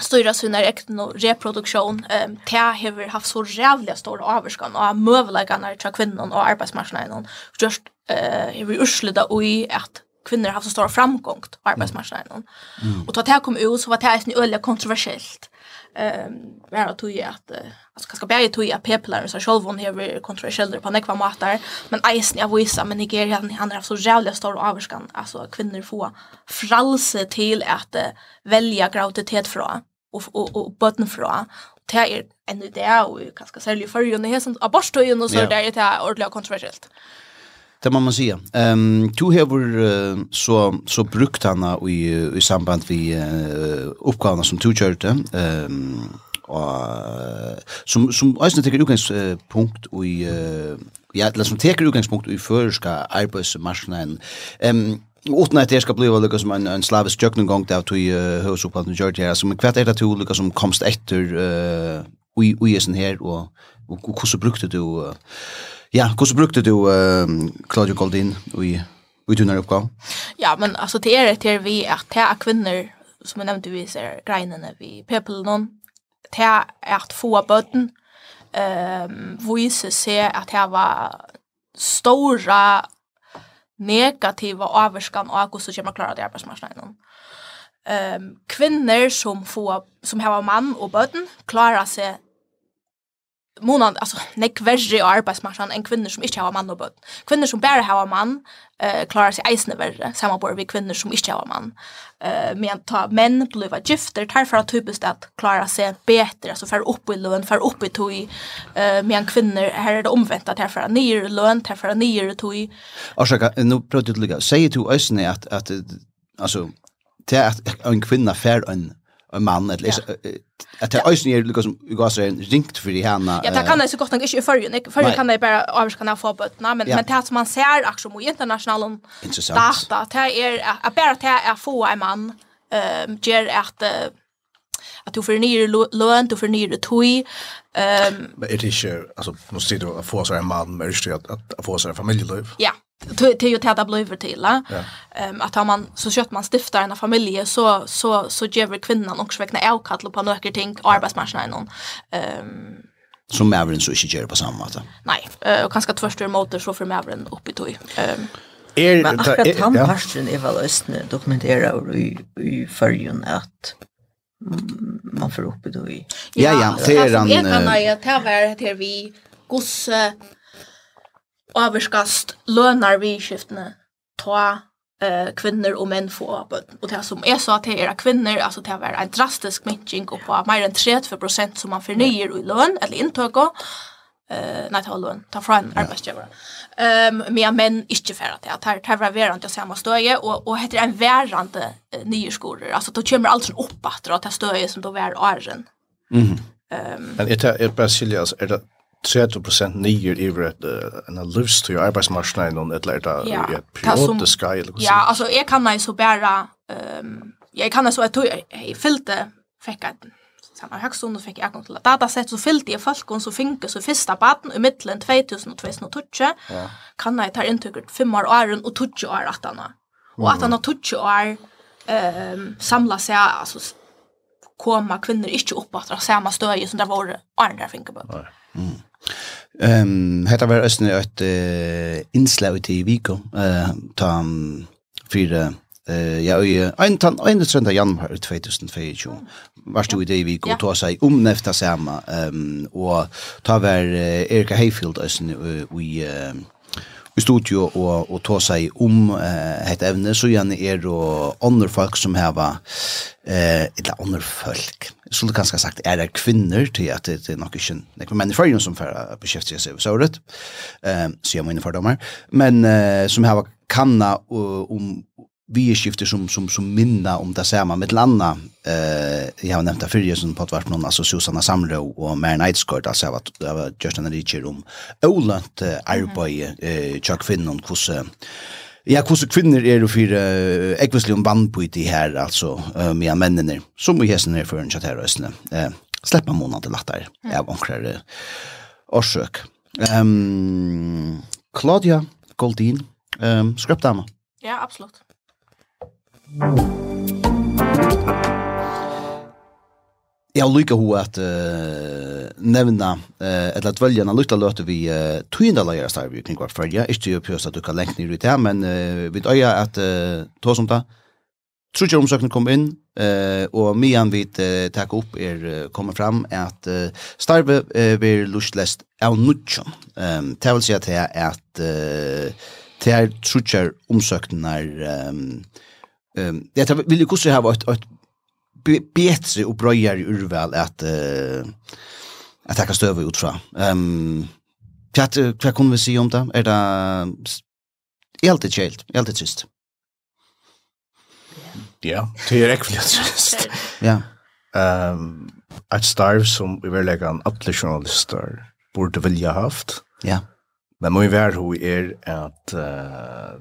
styra sina egen reproduktion ehm um, te har haft så jävla stor avskan och mövlagarna till kvinnan och arbetsmarknaden just eh vi urslida och i att kvinnor har haft så stor framgång på arbetsmarknaden. Mm. Och ta det här kom ut så var det här en öliga kontroversiellt. Ehm um, var att ju att alltså kanske bättre tog att people så själv hon har kontroversiellt på några matar men isen jag visar men Nigeria han har så jävla stor avskan alltså kvinnor får fralse till att välja graviditet från och och och botten fra det är en idé och kanske särskilt för ju när hästen abortstøyen och så där är det ordentligt kontroversiellt Det må man säga. Ehm um, du har uh, så så brukt han i i samband vi uh, uppgåvorna som du körde. Ehm um, och som som alltså tycker utgångspunkt i uh, ja, eller som tycker utgangspunkt i förska arbetsmarknaden. Ehm um, utan att det ska bli lika som en, en slavisk jökningång där till uh, högsupplatsen gjort Alltså, men kvart är det till lika som komst efter uh, ui, uisen här och, och, och hur brukte du uh, ja, hur brukte du uh, Claudio Goldin i i tunnar uppgång? Ja, men alltså det är det vi att det är kvinnor som jag nämnde vi ser regnene vi people någon det är att få bötten ehm um, vise ser att det var stora negativa avskan och hur så kommer klara det arbetsmarknaden. Ehm um, kvinnor som får som har man och barn klarar sig månad alltså nek värre arbetsmarknaden än kvinnor som inte har man och barn. Kvinnor som bara har man eh klarar sig eisne värre samma på vi kvinnor som inte har man. Eh men ta män bliva gifter tar för att typiskt att klara sig bättre alltså för upp i lön för upp i toy eh men kvinnor här är det omvänt att här för ner lön tar för ner toj. Ursäkta nu pratar du lika säger du eisne att att alltså det att en kvinna fär en en man eller ja. att det ösn är liksom vi går så ringt för det här Ja, det kan det så gott nog inte för ju. För kan det bara avskanna få på men men det som man ser också mot internationella data det är att bara det är få en man ehm ger att att du förnyr lön, du förnyr toy Ehm men det är ju alltså måste du få så en man men att att få så en familjeliv. Ja det är ju det där blir till ja. ehm att har man så kött man stiftar en familj så så så ger kvinnan också vägna avkall på några ting arbetsmarknaden ehm som Mavren så inte gör på samma sätt. Nej, och kanske tvärst motor så för Mavren upp i tog. Ehm Er, Men akkurat han parsten er vel østene dokumenterer i, i førjen at man får upp det i. Ja, ja, det er han... Jeg kan ha det her vi gosse avskast lönar vi skiftne ta eh kvinnor och män få böten och det som är så att det är kvinnor alltså det är en drastisk minskning och på mer än 30 som man förnyar i lön eller intag eh nej ta lön ta från arbetsgivare. Ehm um, mer män inte för att det här det var verande jag samma stöje och och heter en värande uh, skolor. alltså då kommer allt upp att dra till stöje som då var åren. Mhm. Ehm um, Men är det är Brasilien alltså är det 30% nyer i ett en lust to arbetsmarknaden och ett lärda i ett periodiskt eller Ja, alltså jeg kan ju så bara ehm jag kan så att jeg fyllte, fick att samma högstund och fick jag kom till dataset så fyllde jag folk och så finke så första baden i mitten 2000 och 2012 kan jag ta intrycket fem år åren och 20 år att han och att han har 20 år ehm samla sig alltså komma kvinnor inte uppåt av samma stöje som det var andra finkerbund. Mm. Ehm um, hetta var østen eitt uh, inslag ut i Eh uh, ta um, fyrir eh ja øy ein tan ein trenda januar 2022. Varst du i det Viko ta seg om nefta sama ehm um, og ta var uh, Erika Hayfield østen uh, i uh, i studio og, og ta seg om eh, et evne, så gjerne er det andre folk som heva, eh, eller andre folk, så det kanskje sagt, er det kvinner til at det, er nok ikke noen menn i førjen som får beskjeftige seg over såret, eh, så jeg må inn i fordommer, men eh, som har kanna om vi skifter som som som minna om det samma med landa eh jag har nämnt det förr som på vart någon alltså Susanna Samro och Mary Eidsgård alltså att det var just en richer om Olant arbete eh Chuck Finn och kusse Ja, hvordan kvinner er det for uh, ekvislig om vannpøyte her, altså, uh, med mennene, som vi hesten her for en kjatt her østene. Uh, Sleppa måneden til latter, Jag av det. årsøk. Um, Claudia Goldin, um, skrøpdama. Ja, absolutt. Jeg har lykket henne at uh, nevne, uh, eller at välja en lukta löte vi uh, tøyende tyna lägare starv kring hvert følge. Ikke ju pjösa at du kan längt ned ut här, men uh, vi øye at uh, ta som det. ikke omsøkene kom inn, uh, och mian vi uh, tack opp er uh, kommer fram at uh, starve uh, blir lustlest av nutjon. Um, det vil si at det er at uh, det er tror ikke omsøkene er... um, Ehm det vill ju kusse ha varit ett bättre och bröjare urval att uh, att ta stöv ut från. Ehm vad vad kan vi se om det? Är det helt chilt, helt trist. Ja, det är riktigt trist. [laughs] Ja. Ehm att starv som vi vill lägga en alla journalister borde vilja haft. Ja. Men må ju vara hur är att uh,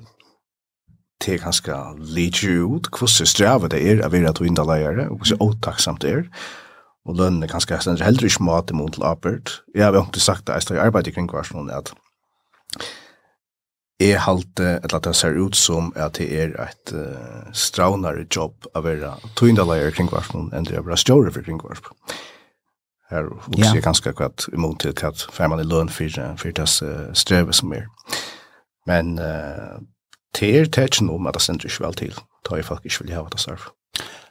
det er ganske lite ut, hvordan strevet det er av være to indaleiere, og hvordan åtaksamt det er, og lønnen er ganske stendere heller ikke mat imot til arbeid. Jeg har ikke sagt det, jeg står i arbeid i kring kvarsmålen, at jeg halte, eller at det ser ut som at det er et uh, straunare jobb av være to indaleiere kring kvarsmålen, enn det er bare større for kring kvarsmålen. Her vokser jeg ganske akkurat imot til hva man i løn for, for det strevet som er. Men uh, det er tetsen om at det sender ikke vel til, da jeg faktisk ikke vil ha det selv.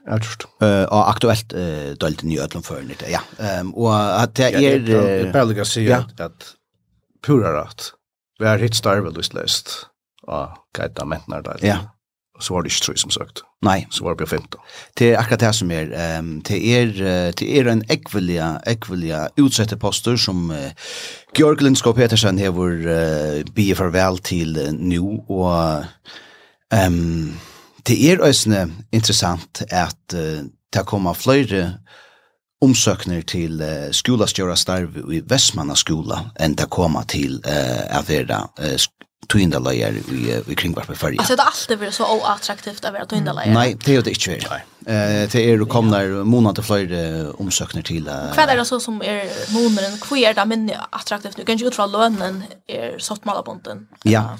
Jeg just eh Og aktuelt eh dalt ny Øtland før nytt, ja. ehm og at det er... Ja, det er bare å si at, at pura rett, vi har hitt starve løst løst, og gaita mentnar dølt. Ja, Så var det ikke tre som sagt. Nei. Så var det bare 15. Det er akkurat det som er. Um, det, er det er en ekvelige, ekvelige utsette poster som uh, Georg Lindskog Petersen hever uh, bie farvel til uh, nu. Og um, det er også interessant at uh, det kommer flere omsøkner til uh, skolastjøra starv i Vestmanna skola enn det kommer til uh, å være uh, tøynda leier i, i kringvarpe fyrja. Altså det har alltid vært så oattraktivt å være tøynda leier? Nei, det er det ikke vært. Uh, det er jo kommer måneder til flere omsøkner til. Uh, Hva er det så som er måneden? queer er det minne attraktivt? Du kan ikke ut fra lønnen er bonden. Ja,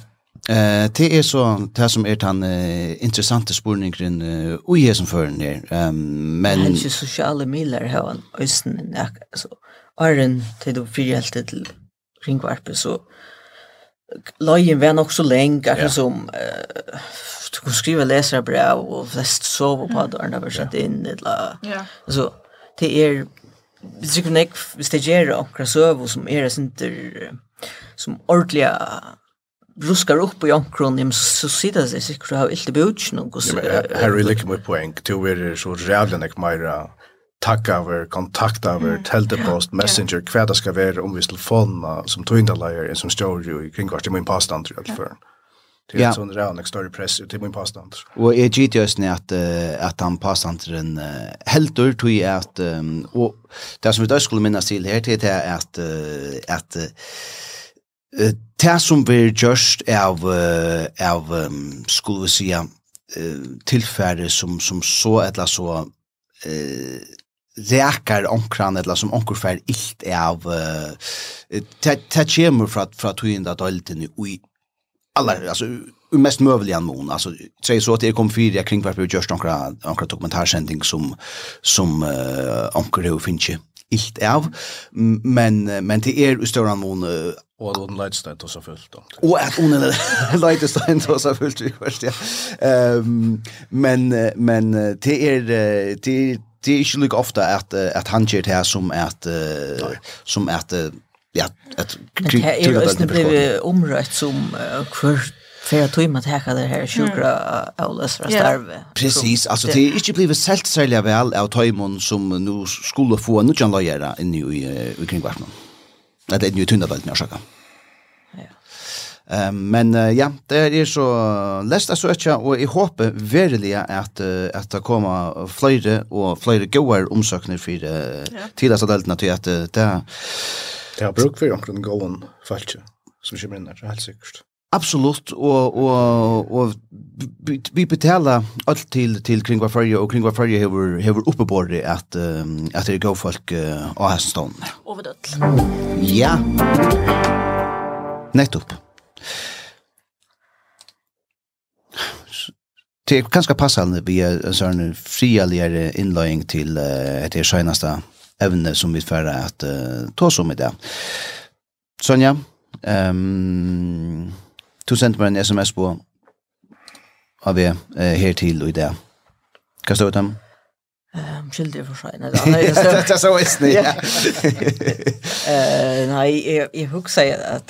Eh det är så det som är den uh, intressanta spårningen uh, och är som för ner. Ehm um, men det är sociala medier här i östen alltså Arren till då för helt till kringvarpet så lojen var nok så lenge, akkurat som uh, du kunne skrive leserbrev, og flest sove på at Arne var satt inn, eller, ja. altså, det er, hvis det ikke nek, hvis det gjør akkurat søve, som er sinter, som ordentlig ruskar upp i omkron, så sitter det sikkert å ha av i bøtjen. Her er ikke mye poeng, til å være så rævlig nek meira tagga over, kontakta over, mm. teltepost, messenger, hva kväda ska vara om vi telefonerna som tog en som står ju i kringkvart, det min pastant tror jag för. Det er sån där en større press till min pastant. Och jeg gitt jo när att att han pastantren helt ur tog att och det som vi då skulle minnes til her, det är att att Det som vi gjørst av, av skulle vi sige, tilfære som, som så eller så eh räkar onkran eller som onkor för ilt är av ta kemur fra fra tvinda dalten i alla alltså mest möjliga mån alltså säg så att det kom fyra kring varför vi just onkra onkra dokumentärsändning som som uh, onkor det finns illt av men men det er i stora mån Og at Oden Leitstein och seg fullt. Og at Oden [laughs] Leitstein och seg fullt, vi først, ja. Um, men men det er, det er det är inte lika ofta att att han ger det här som att uh, som att uh, ja att Men det är ju blev omrött som kvar för att tog man täcka det här sjukra Aulas för starve. Precis, alltså det är inte blivit sällt sälja väl av Toimon som nu skulle få en nutjan lojera in i, i kring vart någon. Det är ju tunna väl när jag Um, men uh, ja, det er så lest jeg så ikke, og jeg håper virkelig at, uh, at det kommer flere og flere gode omsøkninger for uh, ja. tidligere deltene til at uh, det er... Det har brukt for omkring gode falske som kommer inn her, helt sikkert. Absolutt, og, og, og vi betaler alt til, til Kringvarferje, og Kringvarferje hever, hever oppe på det at, um, at det er gode folk uh, av hestene. Overdøtt. Ja. Nettopp. Det er ganske passende vi er en sånn frialigere innløying til uh, det seneste evne som vi fører at uh, ta oss om i det. Sonja, um, du sendte meg en sms på av vi uh, her til og i det. Hva står det om? om skyldig för sig. Det är så visst ja. [laughs] Eh nej, jag jag hugger att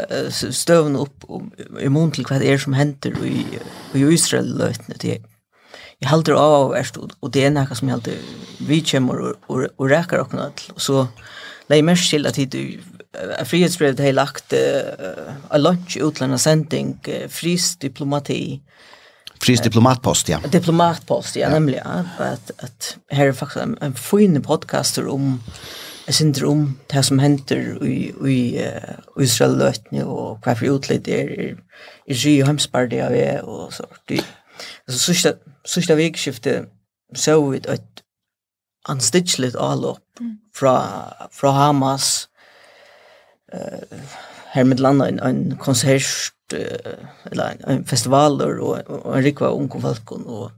att støvn opp upp i mån till vad det er som händer i, i Israel-løtene Det jeg. Jeg av av erst, og det er något som jeg heldur vi kommer og, og, og reker og. Og så leier mest til at hit uh, frihetsbrevet har lagt uh, a lunch utlandet sending, uh, diplomati, Fris diplomatpost, ja. Diplomatpost, ja, ja. nämligen. At, att här är en, en fin podcaster om Jeg synes om det som henter i, i uh, Israel løtene, og hva for utlitt er i Ry og Hemsberg det er, og så. Altså, sørste, sørste vikskiftet så vi et anstidseligt avlopp fra, fra Hamas, uh, her med landet en, en konsert eller en festivaler og, og en rikva unge folk og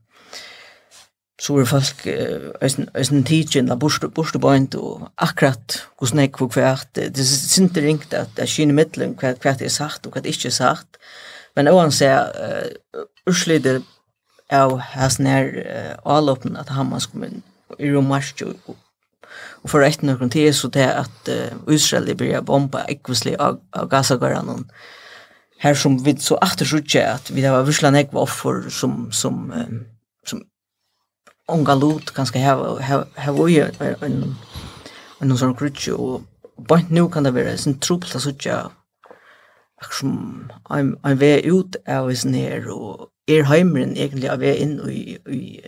så er folk eisen tidsin la borste bort og akkurat hos nek og hvert det er det ringt at det er kynne middelen hvert hvert er sagt og hvert ikke er sagt. Men oan se urslider av hæsen her avloppen at Hamas kom inn i romarsk og Og for etter noen tid så det at uh, Israel blir bomba ekvislig av, av Gaza-gården her som vi så åter at vi har vursla ek offer som som um, som ongalut ganska här här här ju en en sån krutch och bant nu kan det vara sin trubbel att söka som I'm I'm way ut av is ner og er heimren egentlig av er inn i, i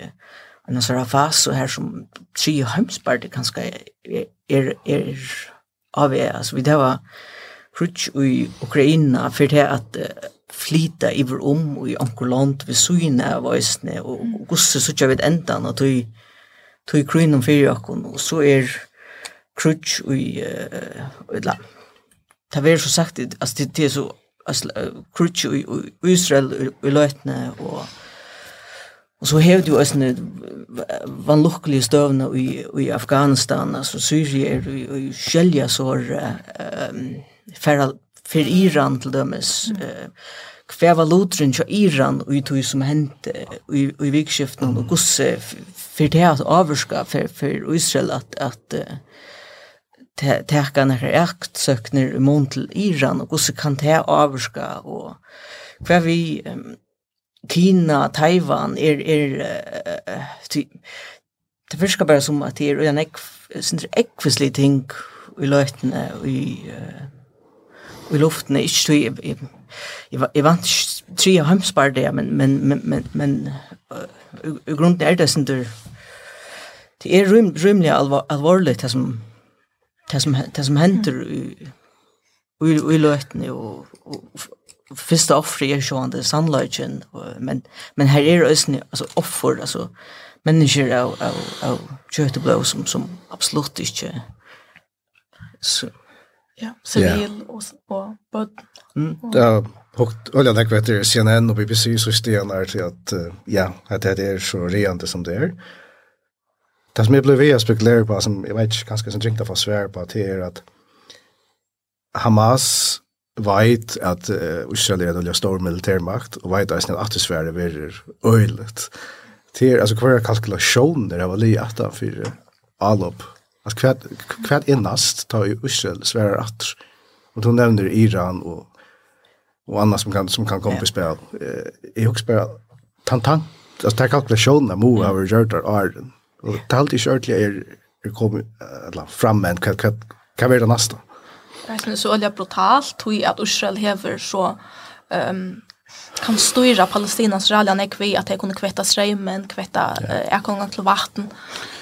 en sånn fas og her som tre heimsparter ganske er, er, er av er, altså vi det var krutsch i Ukraina för det att flyta iver om og i anker land ved syne av øsne, og, og gosse så ikke vet endan, og tog, tog krynen fyrir akkon, og så er krutsch i, uh, la, det var så sagt, altså det, det er så, altså, krutch i, Israel, i Lötne och och så hevde jo van vanlukkelige stövna i, i Afghanistan, alltså Syria och jo skjelja sår, um, færa för Iran till dömes eh kvar var lutrin till Iran och ju som hänt i i vikskiften och gosse för det här avskar för för Israel att att tärkan här akt sökner mont till Iran och gus kan det avskar och kvar vi Kina, Taiwan är är det förskar bara som att det är en ekvislig ting i löjtene i i luften är inte jag jag jag vant tre av hemspar där men men men men men i grunden är det sånt det är rym rymligt allvar, allvarligt det som det som det som händer i i i löten och, och första offret är ju under sunlighten men men här är det alltså offer alltså människor av av av kött och blod som som absolut inte så Ja, civil och och bud. Mm. Ja, och alla det vet CNN och BBC så stenar till att ja, att det är så rent som det är. Det som jag blev via spekulerar på, som jag vet inte ganska som drinkta för svär på, det är att Hamas vet att uh, Israel är en stor militärmakt och vet att att det blir öjligt. Det är alltså kvar kalkulationer av att li att för allop Alltså kvad kvad innast ta ju Israel svärar att och då nämner Iran och och annat som kan som kan komma på spel. Eh spel spelar tantan. Alltså ta kalkulationen där move över Jordan Arden. Och talt i shortly är är kommer eller fram men kvad kvad kan vara nästa. Det är så olja brutalt tog att Israel häver så ehm kan styra Palestinas rallyan ekvi att de kunde kvätta strömmen, kvätta ja. eh, till vatten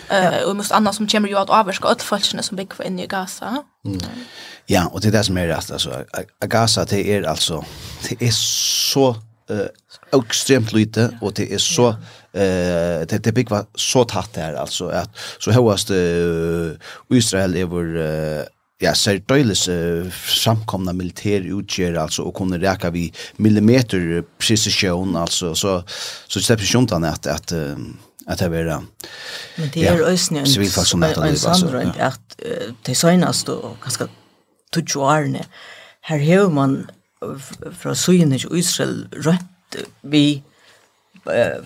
Eh och måste annars som kommer ju att avverka alla folkene som bygger in i Gaza. Mm. Ja, och det är det som är rätt alltså Gaza det är alltså det är så eh extremt lite och det är så eh det det bygger så tätt där alltså att så högst Israel är vår ja, ser døylis uh, samkomna militær utgjør, altså, og kunne reka vi millimeter presisjon, altså, så, så slipper ikke at, at uh, at det er men det er ösnen en civilfall som att det alltså att det søgnast og ganske ganska tujuarne her hever man fra Syrien til Israel rätt vi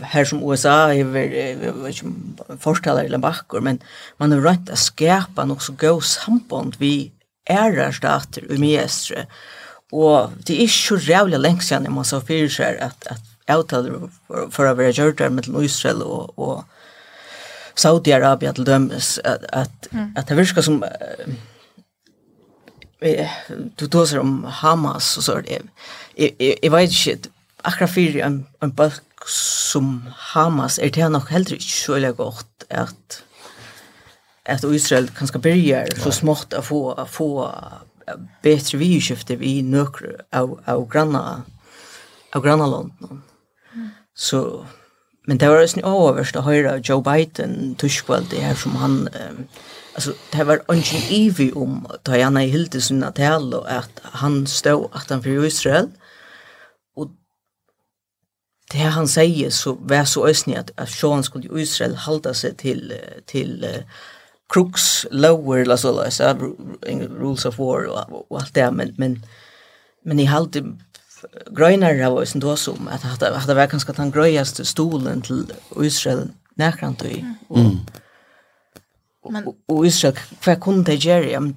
her som USA är forstaller eller bakker, men man har rätt å skapa noe så gå samband vi är stater i mestre Og det er ikke så rævlig länge sedan man så fyrir seg at, at avtaler for, for å være gjørt der mellom Israel og, og Saudi-Arabia til dømes, at, at, mm. at det virker som uh, du tåser om Hamas og så, er det. jeg, jeg, jeg vet ikke, akkurat fyrir en, en balk som Hamas, er det nok heller ikke så veldig godt at at Israel kan ska börja så smått att få att få bättre vidskifte vi nökr av av granna av grannalanden. Så, men det var også overst å höra Joe Biden tyskvall det här som han, um, alltså det var ingen evi om Tajana i Hilde sina tal och att han stod att han för Israel och det han säger så var så ösnig att, att Sean skulle Israel hålla sig till till crux lower la så rules of war och, och allt det men men men i halde grøyner av oss då som at det hade varit ganska den gröjaste stolen till Israel närkrant i. Mm. Men och Israel för kunde Jerry am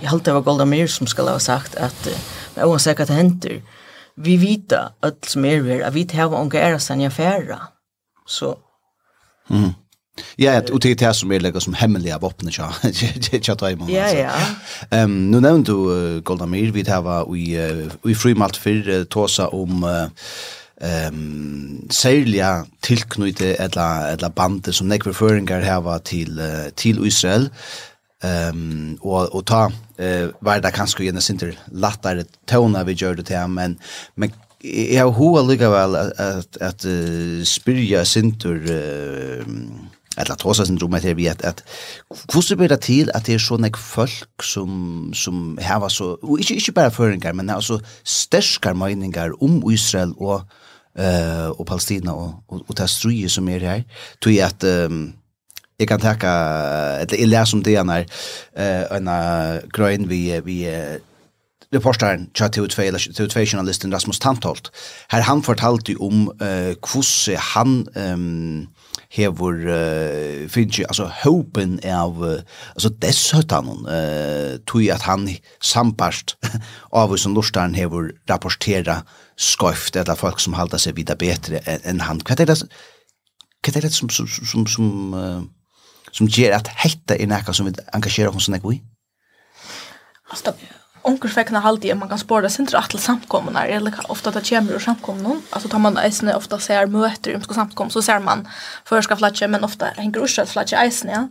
jag hållt det var Golda Meir som skulle ha sagt att men hon säger att det händer. Vi vita att som är vi att vi har unga är sen jag färra. Så. Mm. Ja, och det är det som är lägger som hemliga vapen ja. Ja, ja. Ja, ja. Ehm nu nämnde du Golda Meir vi det var i i frimalt för tosa om ehm sälja tillknyte eller eller bandet som nekver föringar här till till Israel. Ehm och och ta eh var det kanske ju inte lättare tona vi gjorde det men men jag har hur lika väl att att spyrja sintur Uh, eller att trossa syndrom är vi att att hur blir det till att det är såna folk som som här var så och inte inte bara föringar men alltså stärskar meningar om Israel och eh och Palestina och och, och det struje som är här tror jag att um, jag kan tacka eller jag läser om det när eh en grön vi vi reportaren chat ut för journalisten Rasmus Tantholt. Här han fortalte om eh uh, hur han ehm um, hevur uh, finnji altså hopen av uh, altså dess uh, tui at han sampast [laughs] av som lustan hevur rapportera skoft eller folk som halda seg vida betre enn en han kva er det kva er det som som som som, uh, som ger at hetta er nekka som vi engagerer oss nek i Alltså, onkel fekna halde man kan spåra sentra att samkomna eller ofta att kommer och samkomna alltså tar man isen ofta ser möter om ska samkom så ser man förska flatcha men ofta hänger ursäkt flatcha isen ja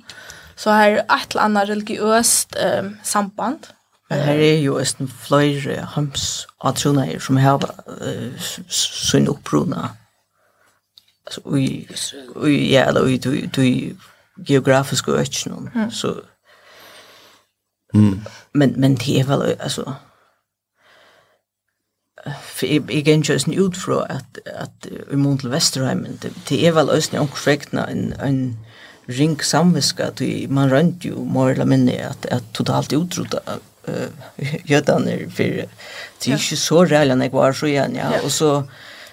så här ett annat religiöst um, samband Men her er jo en flere hams atroner som har uh, sin opprona. Altså, ui, ui, ja, eller ui, ui, du geografiske økjennom. Mm. Så Mm. Men, men det er vel, altså, för jag kan just nu ut att att i mån till Västerheim det är väl ösn och fräkna en en ring samviska att man runt ju mer eller mindre att att totalt utrota eh jötan är för det är ju så reellt när jag var så igen ja. Och så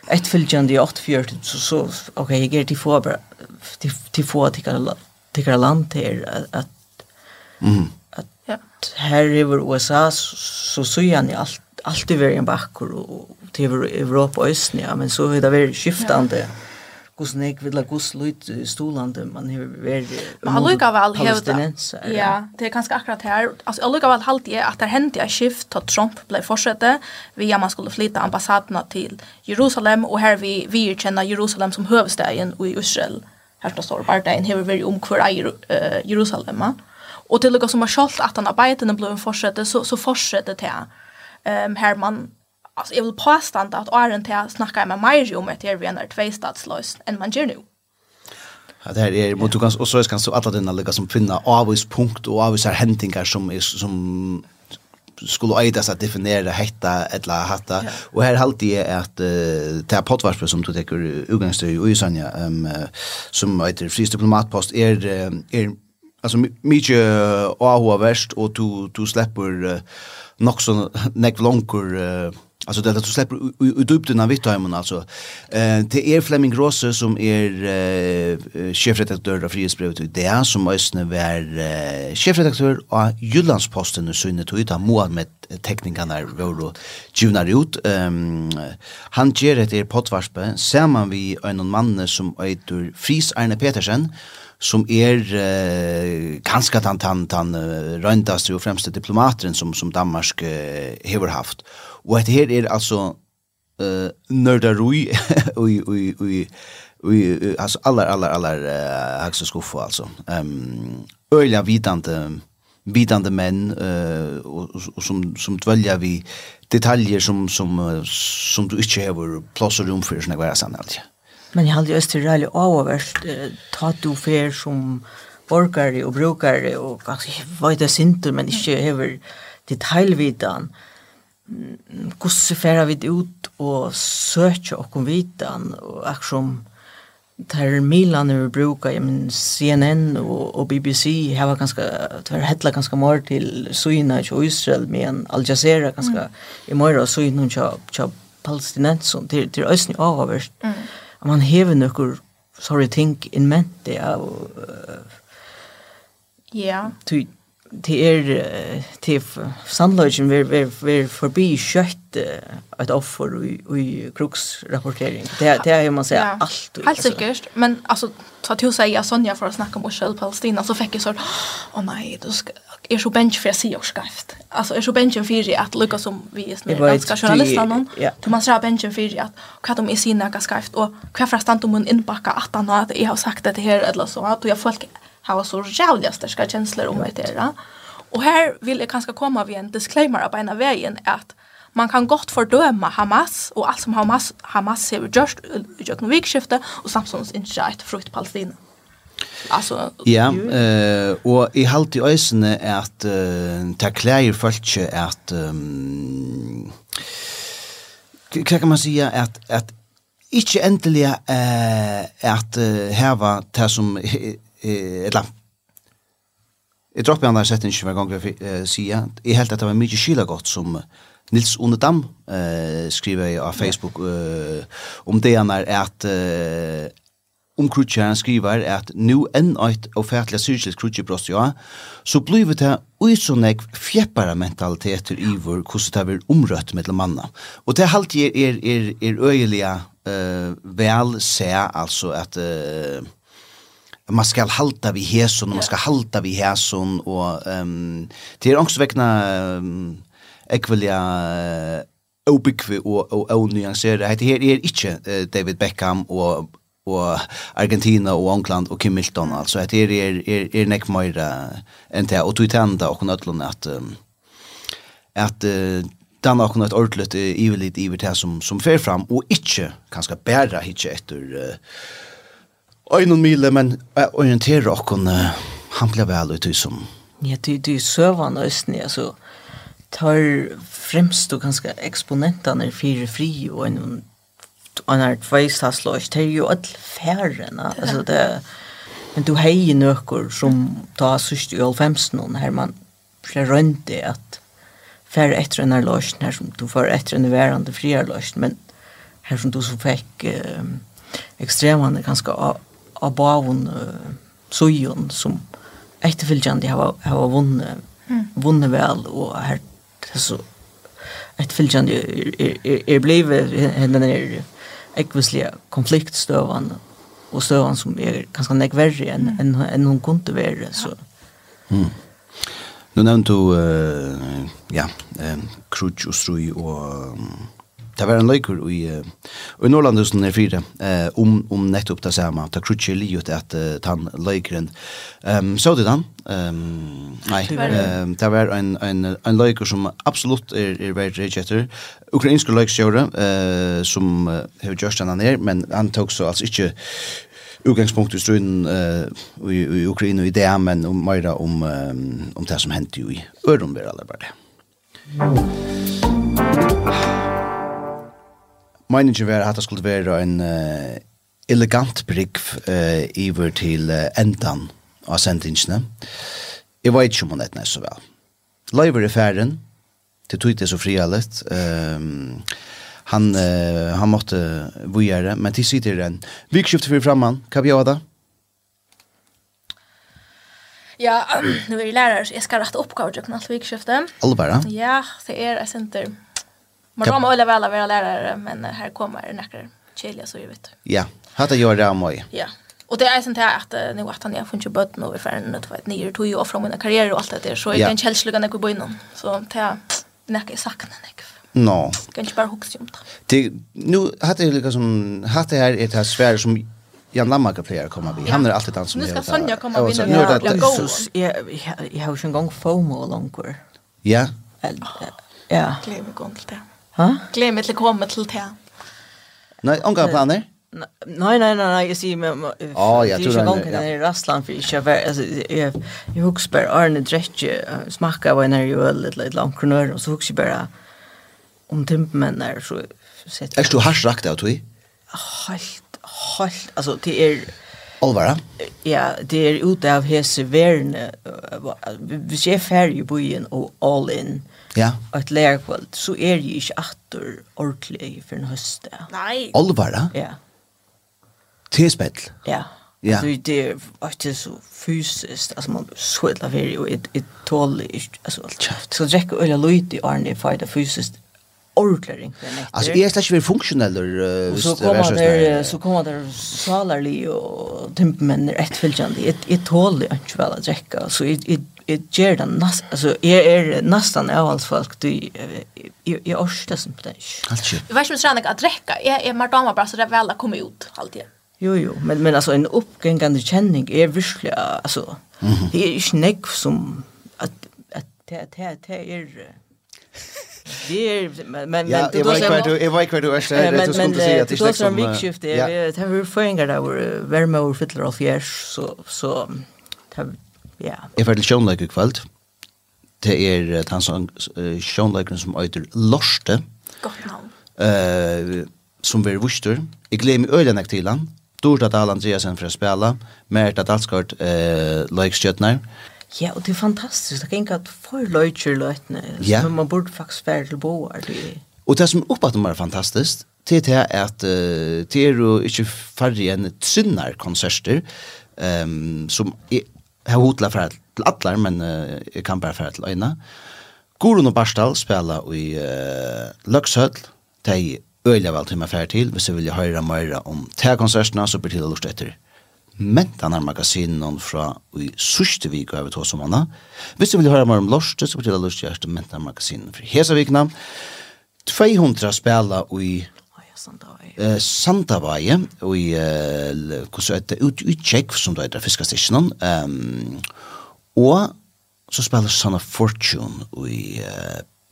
ett följande i 840 så så okej jag ger till få bara till få att till land här att mm. Her i USA så så han i allt alltid i en bakker, och til Europa og Østen, ja men så det vært skiftande. Ja. Gus nek vil la gus lut stolande man har varit Men han lukar väl hävda. Ja, det er ganska akkurat här. Alltså jag lukar vel halt at att det hände ett skift då Trump blev fortsatte via man skulle flytta ambassaderna till Jerusalem och här vi vi känner Jerusalem som huvudstaden i Israel. Här står bara det en hur vi kvar Jerusalem. Mm. Och til lukar som har skolt att han arbetar ble en fortsätter så, så fortsette til. Um, her man, alltså jag vill påstå att åren till snackar med mig om att jag är en tvåstadslös än man gör nu. Ja, det här är mot du kan och så ska så alla dina lika som finna avvispunkt och avvis händingar som är som skulle eidas att definera hetta eller hatta ja. och här halt jag att uh, det här pottvarspe som du tar utgångsstyr i Sanja um, som heter fristdiplomatpost är er, er alltså mycket Ahua värst och du du släpper uh, nog så neck longer uh, alltså det att du släpper ut upp den vitt hem alltså eh till er Fleming Rosse som är uh, chefredaktör av Frihetsbrevet och det är som måste vara uh, chefredaktör av Jyllandsposten och synne tog ut av Mohammed teknikerna var och tjuvnar ut um, han ger ett er pottvarspe ser man vi en man som heter Fris Arne Petersen som er uh, kanskje han han uh, røntast og fremste diplomateren som som Danmark eh, har haft. Og dette her er altså eh nördarui [laughs] ui, ui, ui, oj altså alla alla aller uh, hakse skuffa alltså. Ehm um, øyla vidande, vidande menn eh og, og, som som dvälja vi detaljer som som som du inte har plats och rum för såna grejer sen alltså. Men jeg jag hade ju Österrike avvärst tatt du fer som borgare og brukare og kanske vad det synte men inte hever detaljvidan. Hur färra vi ut og söka och om vidan og aktion der Milan vi brukar jag men CNN og, og BBC har ganske, ganska tvär hella ganska mer till Suina og Israel men Al Jazeera ganske, mm. i mer och Suina og Palestinensen til, til ösn avvärst. Mm at man hever nokkur sorry ting in mente av ja. Uh, yeah det er til sannløgjen vi er, er forbi kjøtt et offer i, i kruksrapportering. Det, det er jo man sier ja. alt. Helt sikkert, men altså, ta til å si at Sonja for å snakke om Israel Palestina, så fikk jeg sånn, å oh, nei, du skal, er så bensk for jeg sier også skreft. Altså, er så bensk for at lukka som vi er sånne danske journalister noen, du man sier bensk for at hva de er sier noe skrift og hva for stand om hun innbakka at han har, har sagt dette her, eller så, at jeg har folk har så jävla starka känslor om det där. Och här vill jag kanske komma vid en disclaimer på ena vägen att man kan gott fördöma Hamas och allt som Hamas Hamas har gjort i Jökna vikskifte och Samsons inte ett frukt Palestina. Alltså ja, eh och i halt i ösne är att uh, ta klär är att um, kan man säga att att inte äntligen eh, att uh, var det som eller Jeg dropper han der sett ikke hver gang jeg sier. Jeg helt at det var mye kyla godt som Nils Onedam eh, skriver jeg av Facebook eh, om det han er at eh, om krutjeren skriver at nu enn eit ofætlig syrkjels krutjebrost ja, så blir det ui så nek fjeppara mentaliteter i vår hvordan det er omrøtt med manna. Og det halte er, er, er, er øyelige eh, vel se altså at eh, man skal halta vi hesson, man skal halta vi hesson, og um, det er ångstvekna um, ekvelia uh, obikvi og, og onyansere. Det her er ikkje uh, David Beckham og og Argentina og England og Kim Milton altså. Att det är är är nek mera än det og tutanda och nödlon att um, att uh, den har kunnat uh, ivelit ivet här som, som fer fram, og ikkje, kanskje bæra hitje etter uh, øynene mile, men jeg orienterer dere, han ble vel ut som. Ja, det, det søvann søvende østen, altså, tar fremst og ganske eksponentene fire fri og en en er tveistasløs, det er jo all færren, altså det men du heier nøkker som ta sørst i all 90-en, her man flere det at færre etter en er løsjen, her som du får etter en værende fri er løsjen, men her som du så fikk eh, ekstremene ganske av av bavun uh, sujun som efterfylgjande har har vunnit mm. vunnit väl och här så efterfylgjande är er, er, er blev den är ekvislige konfliktstövande og stövande som er ganske nek verre enn mm. en, en hun kunne være. så. Mm. Nu nevnte du uh, ja, um, krutsch og strui og um, det var en løyker i, i Norrlandhusen er fire, eh, om, om nettopp det samme, det krutje livet at uh, tan løykeren. Um, så du den? Um, nei, um, det var en, en, en løyker som absolutt er, er veldig rett etter. Ukrainske løykskjøre, uh, som uh, har gjort denne ned, men han tok så altså ikke utgangspunkt i strøyden uh, i, i Ukraina i det, men om, mer om, um, om det som hendte jo i Ørenberg allerede. Mm meningen var at det skulle være en uh, elegant brygg uh, iver til uh, endan av sendingsene. Jeg vet ikke om hun er så vel. Leiver i ferden, til tog det så frialet. Um, han, uh, han måtte vujere, men til sitter en vikskifte for framman. Hva vi gjør da? Ja, [clears throat] nu är jag lärare så jag ska rätta uppgåvor och knallt vikskifte. Allbara? Ja, det är ett center Man kan väl att vara lärare men här kommer näkare chilja så ju vet. Ja, hade jag det mig. Ja. Och det är sånt här att nu att han har funnit bort nu för en något vet ni tog ju av från mina karriär och allt det där så är det en källsluga när jag går in så det är näkrar saknar näkrar. No. Kan inte bara huxa om det. Det nu hade jag liksom hade här ett här svär som Jan Lammarka player komma vi. Han är alltid den som Nu ska Sonja komma vi nu. Jesus, jag jag har ju en gång FOMO långt. Ja. Ja. Glöm gång till det. Gled meg til å komme til det. Nej, omgå planer? nej, jag ser mig. Ja, jag tror det er ikke gongen i Rassland, för jag jeg, alltså jag jag husker bare, Arne Drekje smaka av när ju i lite et eller annet kronør, så husker jeg bara om tempen där så sett. Är du harsrakt out vi? Halt, halt, alltså det är Olvara? Ja, det är ute av hese verne, Vi ser färg ferdig i byen og all in, Ja. Og et lærkvöld, så er jeg ikke atter ordentlig for en høst. Nei. Olvara? Ja. Tilspell? Ja. Ja. Så det er ikke så fysisk, altså man skjøler for og et, tåler ikke, altså alt. Så drekker øyla løyt i årene i det fysisk ordentlig ring. Altså jeg er slett ikke veldig funksjonell. Uh, så kommer der, så kommer der salerlig og temperamenner ettfølgende. Jeg, jeg tåler ikke vel å drekke, så jeg, jeg jeg gjør det næst, altså, jeg er nesten av alt folk, du, jeg, jeg orsker som det ikke. Alt ikke. Du vet ikke om trening at drekka, jeg er mer damer bare så det er vel å komme ut alltid. Jo, jo, men, men altså, en oppgengende kjenning er virkelig, altså, mm -hmm. det er ikke nekk som, at, at det, det, det er, Det är men men ja, du då så jag var kvar du är så det skulle säga att det är som vikskifte det är har vi förringar där var värme och fyller av fjärs så så Ja. Jeg var til sjånleik i kveld. Det er han som sjånleikeren som øyder Lorste. Godt navn. Uh, som var vuster. Jeg gleder meg øyne til han. Dorda Dahl Andreasen for å spille. Merta Dalsgaard uh, Løykstjøtner. Ja, og det er fantastisk. Det kan ikke at for løyker løytene. Ja. Men man burde faktisk være til boer. Det. Og det som er oppad er fantastisk, det er at uh, det er jo ikke færre enn trinnar konserter um, som er Har hotla fra til atler, men uh, jeg kan bare för til øyne. Gorun og Barstal spela i uh, Løkshøll. De øyla vel til meg fra til, hvis jeg vil høre mer om teakonsertene, så blir det lort etter. Men den magasinen fra i sørste vik, og jeg som anna. Hvis du vil høre mer om lorste, så blir det lort etter, men den magasinen fra hesa vikna. 200 spela i... Oi, sånn. Eh Sandavaje og i hvordan heter ut utcheck som det heter fiskastasjonen. Ehm og så spelar Sanna Fortune og i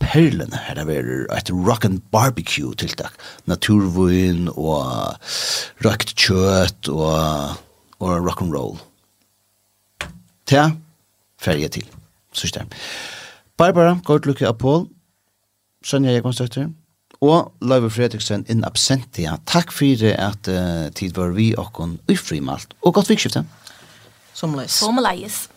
Perlen her det et rock and barbecue tiltak. Naturvin og røkt kjøtt og og rock and roll. Ta ferie til. Så Barbara, godt lukke av Paul. Sonja Jekonsdøtter og Løyve Fredriksen in absentia. Takk for at uh, tid var vi og hun ufrimalt. Og godt vikskifte. Som leis. Som leis.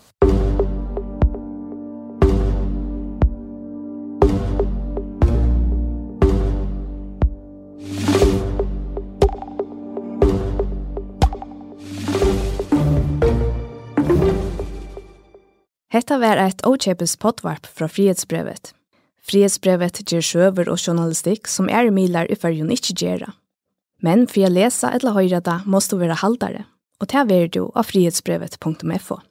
Hetta var eit ochepes potvarp fra frihetsbrevet. Frihetsbrevet ger sjøver og journalistikk som er milar i fyrjun ikkje gjerra. Men for å lese eller høyre det, måste du være haldare, og ta er du av frihetsbrevet.fo.